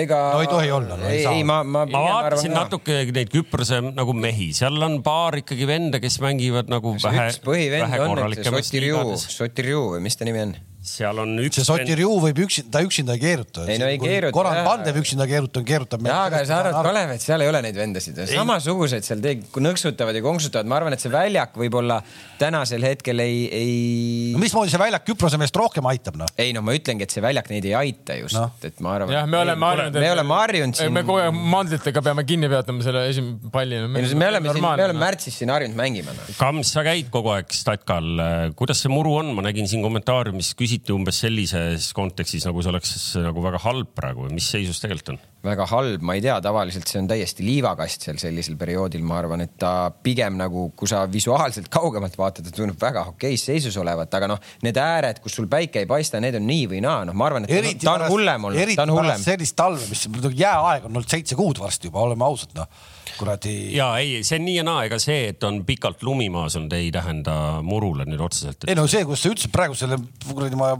ega. No ei tohi olla, no ei ei, ma, ma. ma vaatasin. natuke neid Küprose nagu mehi, seal on paar ikkagi venda, kes mängivad nagu vähe, üks põhivend vähe on, et see liigades. Sotirju või mis ta nimi on? Seal on üks see Sotirju võib üksinda, ta üksinda ei keeruta. Ei, no ei keeruta, Goran jah. Pandev üksinda keerutab, keerutab. jaa, aga sa arvad, Kalev, et seal ei ole neid vendasid, samasugused seal teg-, nõksutavad ja konksutavad, ma arvan, et see väljak võib-olla tänasel hetkel ei, ei no mismoodi see väljak Küprose meest rohkem aitab, noh? ei no ma ütlengi, et see väljak neid ei aita just no., et ma arvan. jah, me oleme harjunud. me oleme harjunud siin. me kogu aeg mandlitega peame kinni peatama selle esimese palli. me oleme siin, me oleme märtsis siin harjunud mängima no.. Kams, sa käid kogu aeg statkal, kuidas see muru on, ma nägin siin kommentaariumis küsiti umbes sellises kontekstis, nagu see oleks nagu väga halb praegu, mis seisus tegelikult on? väga halb, ma ei tea, tavaliselt see on täiesti liivakast seal sellisel perioodil, ma arvan, et ta pigem nagu, kui sa visuaalselt kaugemalt vaatad, ta tundub väga okeis seisus olevat, aga noh, need ääred, kus sul päike ei paista, need on nii või naa, noh, ma arvan, et eriti ta on hullem olnud, ta on hullem. sellist talve, mis jääaeg on olnud seitse kuud varsti juba, oleme ausad, noh kuradi. ja ei, see on nii ja naa, ega see, et on pikalt lumi maas olnud, ei tähenda murule nüüd otseselt et.... ei no see, kus sa ütlesid praegu selle kuradi ma.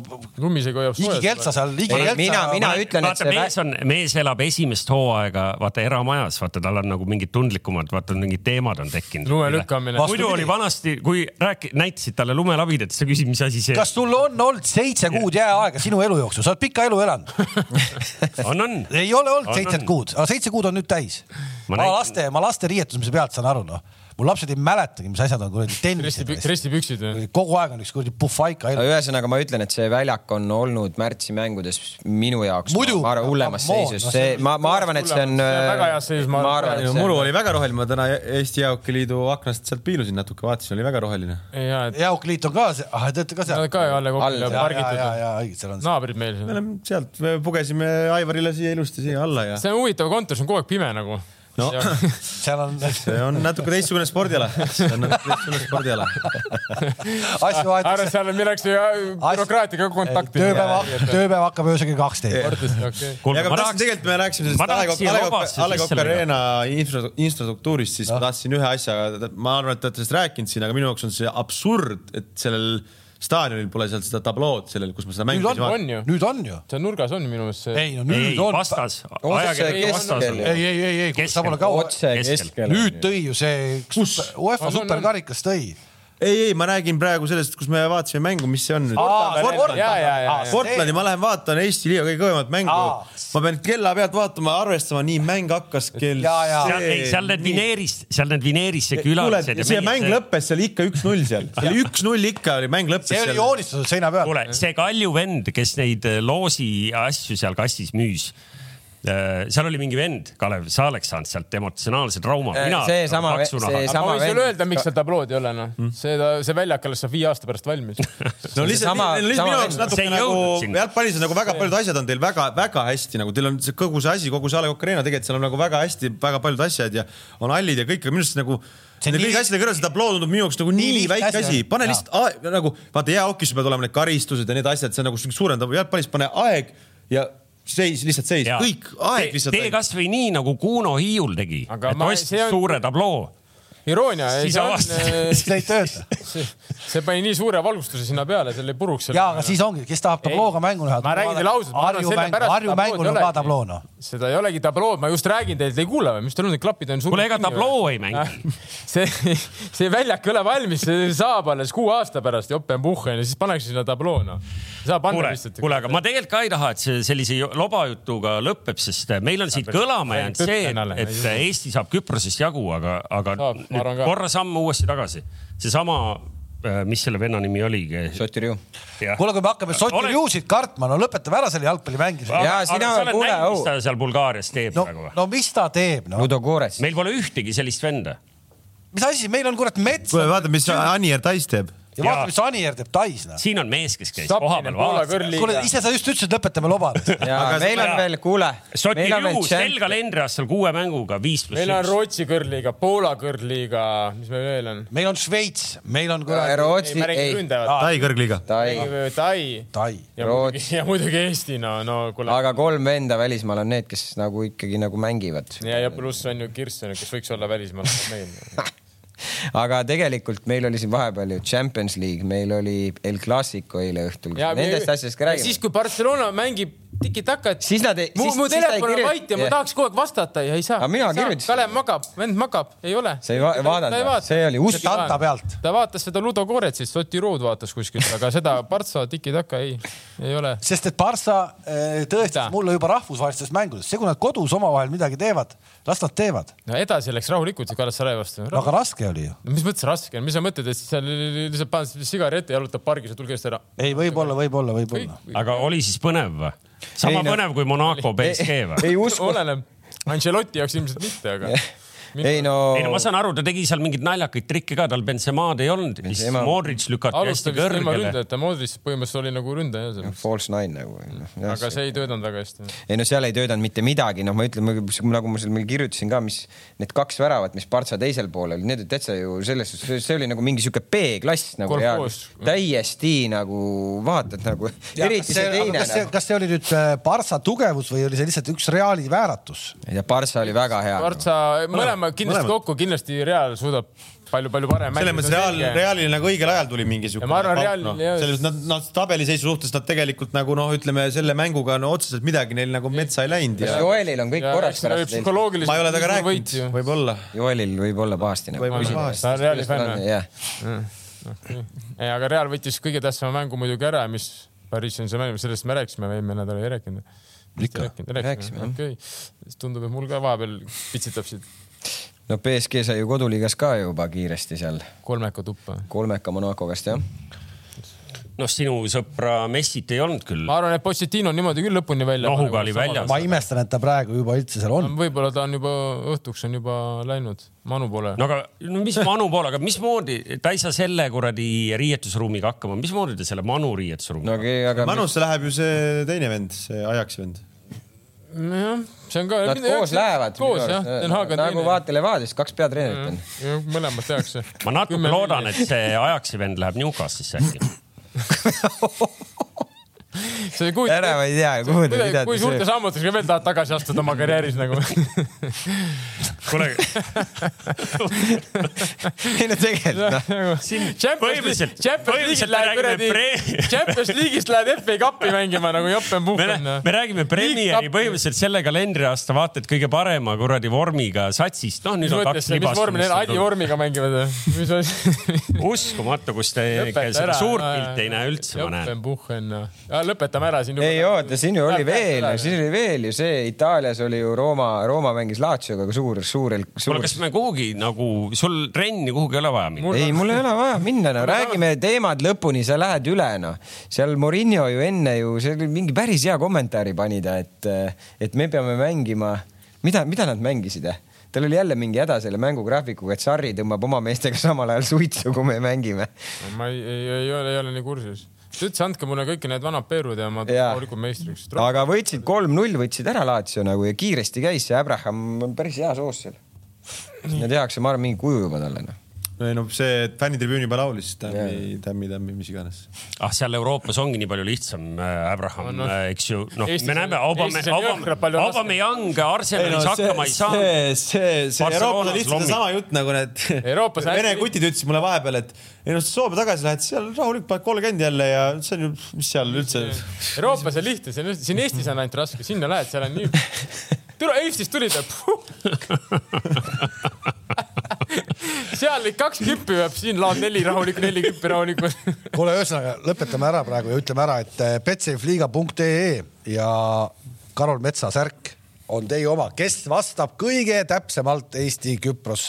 lumisega hoiab soojalt. igikeltsa seal, igikeltsa. mina, mina ütlen, et see. mees on, mees elab esimest hooaega, vaata eramajas, vaata tal on nagu mingid tundlikumad, vaata mingid teemad on tekkinud. lume lükkamine. muidu oli vanasti, kui rääki-, näitasid talle lumelabidat, siis sa küsid, mis asi see. kas sul on olnud seitse kuud jääaega sinu elu jooksul, sa oled pika elu elanud on, on. ei ole olnud seitse kuud, aga seitse kuud on nüüd täis. Ma laste, ma laste riietumise pealt saan aru, noh mul lapsed ei mäletagi, mis asjad on kuradi tennised. dressipüksid või? kogu aeg on üks kuradi puhvaika. ühesõnaga ma ütlen, et see väljak on olnud märtsi mängudes minu jaoks, ma arvan, hullemas seisus. see, ma, ma arvan, et see on. väga heas seisus, ma arvan. muru oli väga roheline, ma täna Eesti Jäähokiliidu aknast sealt piilusin natuke, vaatasin, oli väga roheline. jäähokiliit on ka, ah te olete ka seal? ka ju alla kokku pargitud. ja, ja, õige, seal on. naabrid meil. me oleme sealt, me pugesime Aivarile siia ilusti siia alla ja. see on huvitav kontor, see on kogu aeg pime nagu no seal on. see on natuke teistsugune spordiala, see on natuke teistsugune spordiala. asju vaadatakse. arvan, seal on milleks bürokraatiaga kontakti. tööpäev, tööpäev hakkab öösel kell kaksteist. aga ma tahtsin tegelikult, me rääkisime sellest A Le Coq Arena infrastruktuurist, siis ma tahtsin ühe asja, ma arvan, et te olete sellest rääkinud siin, aga minu jaoks on see absurd, et sellel staadionil pole seal seda tablood sellel, kus ma seda mängu nüüd on, on ju. nüüd on ju. seal nurgas on minu meelest see. ei no nüüd ei, on. vastas. ei, ei, ei, ei, ei, sa pole kaua. nüüd tõi ju see, UEFA superkarikas tõi ei, ei, ma räägin praegu sellest, kus me vaatasime mängu, mis see on nüüd. Portlandi, ma lähen vaatan Eesti liiga kõige kõvemat mängu. ma pean kella pealt vaatama, arvestama, nii mäng hakkas kell. seal need Vineeris, seal need Vineerisse külalised. see mäng lõppes seal ikka üks-null seal, see oli üks-null ikka oli mäng lõppes. see oli joonistatud seina peal. kuule, see Kalju vend, kes neid loosi asju seal kastis müüs Äh, seal oli mingi vend, Kalev, sa oleks saanud sealt emotsionaalse trauma. Äh, seesama, seesama vend. öelda, miks seal tablood ei ole, noh. Hmm.. see, see väljak alles saab viie aasta pärast valmis. no lihtsalt, lihtsalt minu jaoks natuke nagu jalgpallis on nagu väga paljud asjad on teil väga-väga hästi nagu teil on see kogu see asi, kogu see A Le Coq Arena tegelikult seal on nagu väga hästi, väga paljud asjad ja on hallid ja kõik, aga minu arust nagu Nende kõigi asjade kõrval see tabloo tundub minu jaoks nagu nii, nii väike asi, pane lihtsalt nagu vaata jäähokis peavad olema need karistused ja need asjad, see on nagu suurendab jalgpallis, pane aeg ja seis, lihtsalt seis, kõik aeg lihtsalt. tee kasvõi nii nagu Kuno Hiiul tegi, et ostis on... suure tabloo iroonia. siis avastad, see ei tööta. see pani nii suure valgustuse sinna peale, jäi puruks. ja, aga siis ongi, kes tahab tablooga mängu näha. ma räägin teile ausalt. Harju mäng, Harju mängul on ka tabloo noh. seda ei olegi tabloo, ma just räägin teile, te ei kuule või, mis teil on, need klapid on. kuule, ega tabloo ei mängi. see, see väljak ei ole valmis, see saab alles kuu aasta pärast, jope on puhhen ja siis pannakse sinna tabloo noh kuule, kuule, aga ma tegelikult ka ei taha, et see sellise lobajutuga lõpeb, sest meil on siit kõlama jäänud see, et Eesti saab Küprosest jagu, aga, aga korra samm uuesti tagasi. seesama äh, mis selle venna nimi oligi? Sotirju. kuule, kui me hakkame Sotirjusid kartma, no lõpetame ära selle jalgpallimängimise. ja sina, kuule. mis ta seal Bulgaarias teeb no, praegu või? no mis ta teeb no?? Ludogorets. meil pole ühtegi sellist venda. mis asi, meil on kurat mets. kuule, vaata, mis Anier Tais teeb ja vaata, mis Anier teeb Tais. siin on mees, kes käis kohapeal vaatamas. kuule, ise sa just ütlesid, lõpetame lobad. aga meil on veel, kuule. Sotirju sel kalendriaastal kuue mänguga viis pluss üks. meil on Rootsi kõrliiga, Poola kõrliiga, mis meil veel on? meil on Šveits, meil on kuradi. Rootsi, ei. Tai kõrgliiga. Tai. Tai. Tai. ja muidugi, ja muidugi Eesti, no, no kuule. aga kolm venda välismaal on need, kes nagu ikkagi nagu mängivad. ja, ja pluss on ju Kirsten, kes võiks olla välismaal meil aga tegelikult meil oli siin vahepeal ju Champions League, meil oli El Clasico eile õhtul. Nendest asjadest ka räägime. siis, kui Barcelona mängib tiki-takat. siis nad ei. mu, mu telefon on vait ja ma tahaks kogu aeg vastata ja ei saa. aga mina kirjutasin. Kalev magab, vend magab, ei ole. sa ei va vaadanud see oli usk. tanta pealt. ta vaatas seda Ludo Koretsit, Soti Rood vaatas kuskilt, aga seda Partsa tiki-taka ei, ei ole. sest et Partsa eh, tõestas mulle juba rahvusvahelistes mängudes, see, kui nad kodus omavahel midagi teevad, las nad teevad. no edasi läks rahulikult Galatasaray vastu. no aga raske oli ju. mis mõttes raske on, mis sa mõtled, et seal lihtsalt paned sigareti, jalutab pargis ja tulge eest ära? ei, võib-olla, võib-olla, võib-olla. aga oli siis põnev või? sama ei, põnev no. kui Monaco BSG või? ei usu. oleneb. Ancelotti jaoks ilmselt mitte, aga ei no. ei no ma saan aru, ta tegi seal mingeid naljakaid trikke ka, tal Benzemaad ei olnud, siis Modric lükati hästi kõrgele. Modric põhimõtteliselt oli nagu ründaja seal. False nine nagu no,. aga see ei töötanud väga hästi. ei no seal ei töötanud mitte midagi, noh, ma ütlen, nagu ma seal kirjutasin ka, mis need kaks väravat, mis Partsa teisel poolel, need olid täitsa ju selles suhtes, see oli nagu mingi sihuke B-klass nagu. täiesti nagu vaatad nagu. eriti see teine. kas see, kas see oli nüüd äh, Partsa tugevus või oli see lihtsalt üks Reali vääratus? ja Partsa oli väga hea. Partsa, mõlema kindlasti mõlemad. kokku, kindlasti Real suudab palju-palju parem. selles mõttes Real, Realil nagu õigel ajal tuli mingi siuke. ma arvan, Real no,. selles mõttes nad, nad tabeliseisu suhtes nad tegelikult nagu noh, ütleme selle mänguga no otseselt midagi neil nagu metsa ei läinud ja.... Joelil on kõik korras pärast teil. ma ei ole temaga rääkinud, võib-olla. Joelil võib olla pahasti nagu. ta on Reali fänn või? ei, aga Real võttis kõige tähtsama mängu muidugi ära, mis Pariis on see mäng, sellest me rääkisime, eelmine nädal ei rääkinud. ikka, rääkisime jah. okei, tundub, et mul ka vahepeal pitsitab siit no BSG sai ju koduliigas ka juba kiiresti seal. kolmeka tuppa. kolmeka Monaco käest jah noh, sinu sõpra Messit ei olnud küll. ma arvan, et Pochettino on niimoodi küll lõpuni välja. nohuga oli väljas. ma imestan, et ta praegu juba üldse seal on. võib-olla ta on juba õhtuks on juba läinud Manu poole. no aga no mis Manu poole, aga mismoodi ta ei saa selle kuradi riietusruumiga hakkama, mismoodi ta selle Manu riietusruumiga no, okay,? Aga... Manusse läheb ju see teine vend, see Ajaxi vend nojah, see on ka. Nad koos lähevad. koos jah, Den Haag on nagu vaata Levadiast kaks peatreenerit on. mõlemat tehakse. ma natuke loodan, et see Ajaxi vend läheb Newcastle'isse äkki sa ei kujuta. ära ma ei tea, kuhu te pidate. kui suurte sammudega veel tahad tagasi astuda oma karjääris nagu? kuule. ei no tegelikult noh. Nagu põhimõtteliselt, põhimõtteliselt läheb kuradi, Champions League'ist lähed FA Cupi mängima nagu Joppen Puhken. me räägime Premieri põhimõtteliselt selle kalendriaasta vaata, et kõige parema kuradi vormiga satsist, noh nüüd on kaks libast. mis vormi neil Adi vormiga mängivad või? mis asi? uskumatu, kus te seda suurt pilti ei näe üldse, ma näen. Joppen Puhken, noh lõpetame ära siin. ei oota, siin ju oli veel, siin oli veel ju see, Itaalias oli ju Rooma, Rooma mängis Lazioga suur, suurel suur.... kuule, kas me kuhugi nagu, sul trenni kuhugi ei ole vaja minna? ei, mul ei ole vaja minna, no räägime teemad lõpuni, sa lähed üle, noh. seal Morinho ju enne ju, see oli mingi päris hea kommentaari pani ta, et, et me peame mängima, mida, mida nad mängisid eh? tal oli jälle mingi häda selle mängugraafikuga, et Sarri tõmbab oma meestega samal ajal suitsu, kui me mängime. ma ei, ei, ei ole, ei ole nii kursis ta ütles, andke mulle kõik need vanad Perud ja ma rahulikult meistriks. aga võtsid kolm-null, võtsid ära Laatsio nagu ja kiiresti käis see Abraham on päris hea soos seal. ja tehakse, ma arvan, mingi kuju juba talle noh ei no see fännitribüüni peal laulis tämmi, tämmi, tämmi, mis iganes. ah, seal Euroopas ongi nii palju lihtsam äh,, Abraham no,, no. äh, eks ju, noh, me näeme, Aubame-, Aubame-, Aubameyang Arsenalis hakkama ei saa. see, see, see Euroopas on lihtsalt seesama jutt nagu need vene kutid ütlesid mulle vahepeal, et ei noh, Soome tagasi lähed, seal rahulik, paned kolmkümmend jälle ja see on ju, mis seal üldse. Euroopas on lihtne, see on, siin Eestis on ainult raske, sinna lähed, seal on nii. tule Eestist tulid seal kaks küppi peab, siin laad neli rahulikku, neli küppi rahulikult. kuule, ühesõnaga lõpetame ära praegu ja ütleme ära, et eh, betsafeliiga.ee ja Karol Metsa särk on teie oma, kes vastab kõige täpsemalt Eesti-Küpros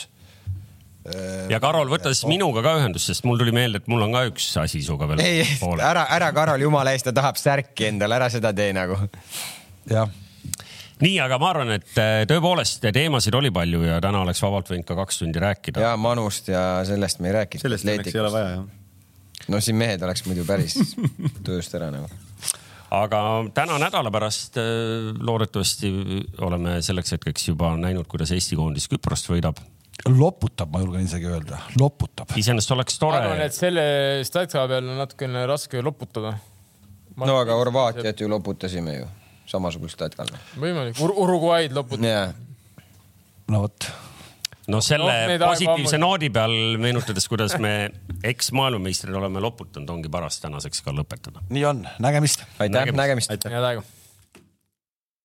eh, ja Karol, võta siis minuga ka ühendust, sest mul tuli meelde, et mul on ka üks asi sinuga veel. ei, ära, ära Karol, jumala eest, ta tahab särki endale, ära seda tee nagu. jah nii, aga ma arvan, et äh, tõepoolest teemasid oli palju ja täna oleks vabalt võinud ka kaks tundi rääkida. ja Manust ja sellest me ei rääkinud. sellest õnneks ei ole vaja jah. no siin mehed oleks muidu päris tööst ära nagu aga täna nädala pärast äh, loodetavasti oleme selleks hetkeks juba näinud, kuidas Eesti koondis Küprost võidab loputab, ma julgen isegi öelda, loputab. iseenesest oleks tore. ma arvan, et selle statsia peal on natukene raske loputada. no aga Horvaatiat ju loputasime ju samasugust jätkal. võimalik. Ur, Uruguay'd loputada yeah.. no vot. No selle no, positiivse noodi peal meenutades, kuidas me eks-maailmameistrid oleme loputanud, ongi paras tänaseks ka lõpetada. nii on, nägemist. aitäh, nägemist, nägemist.. head aega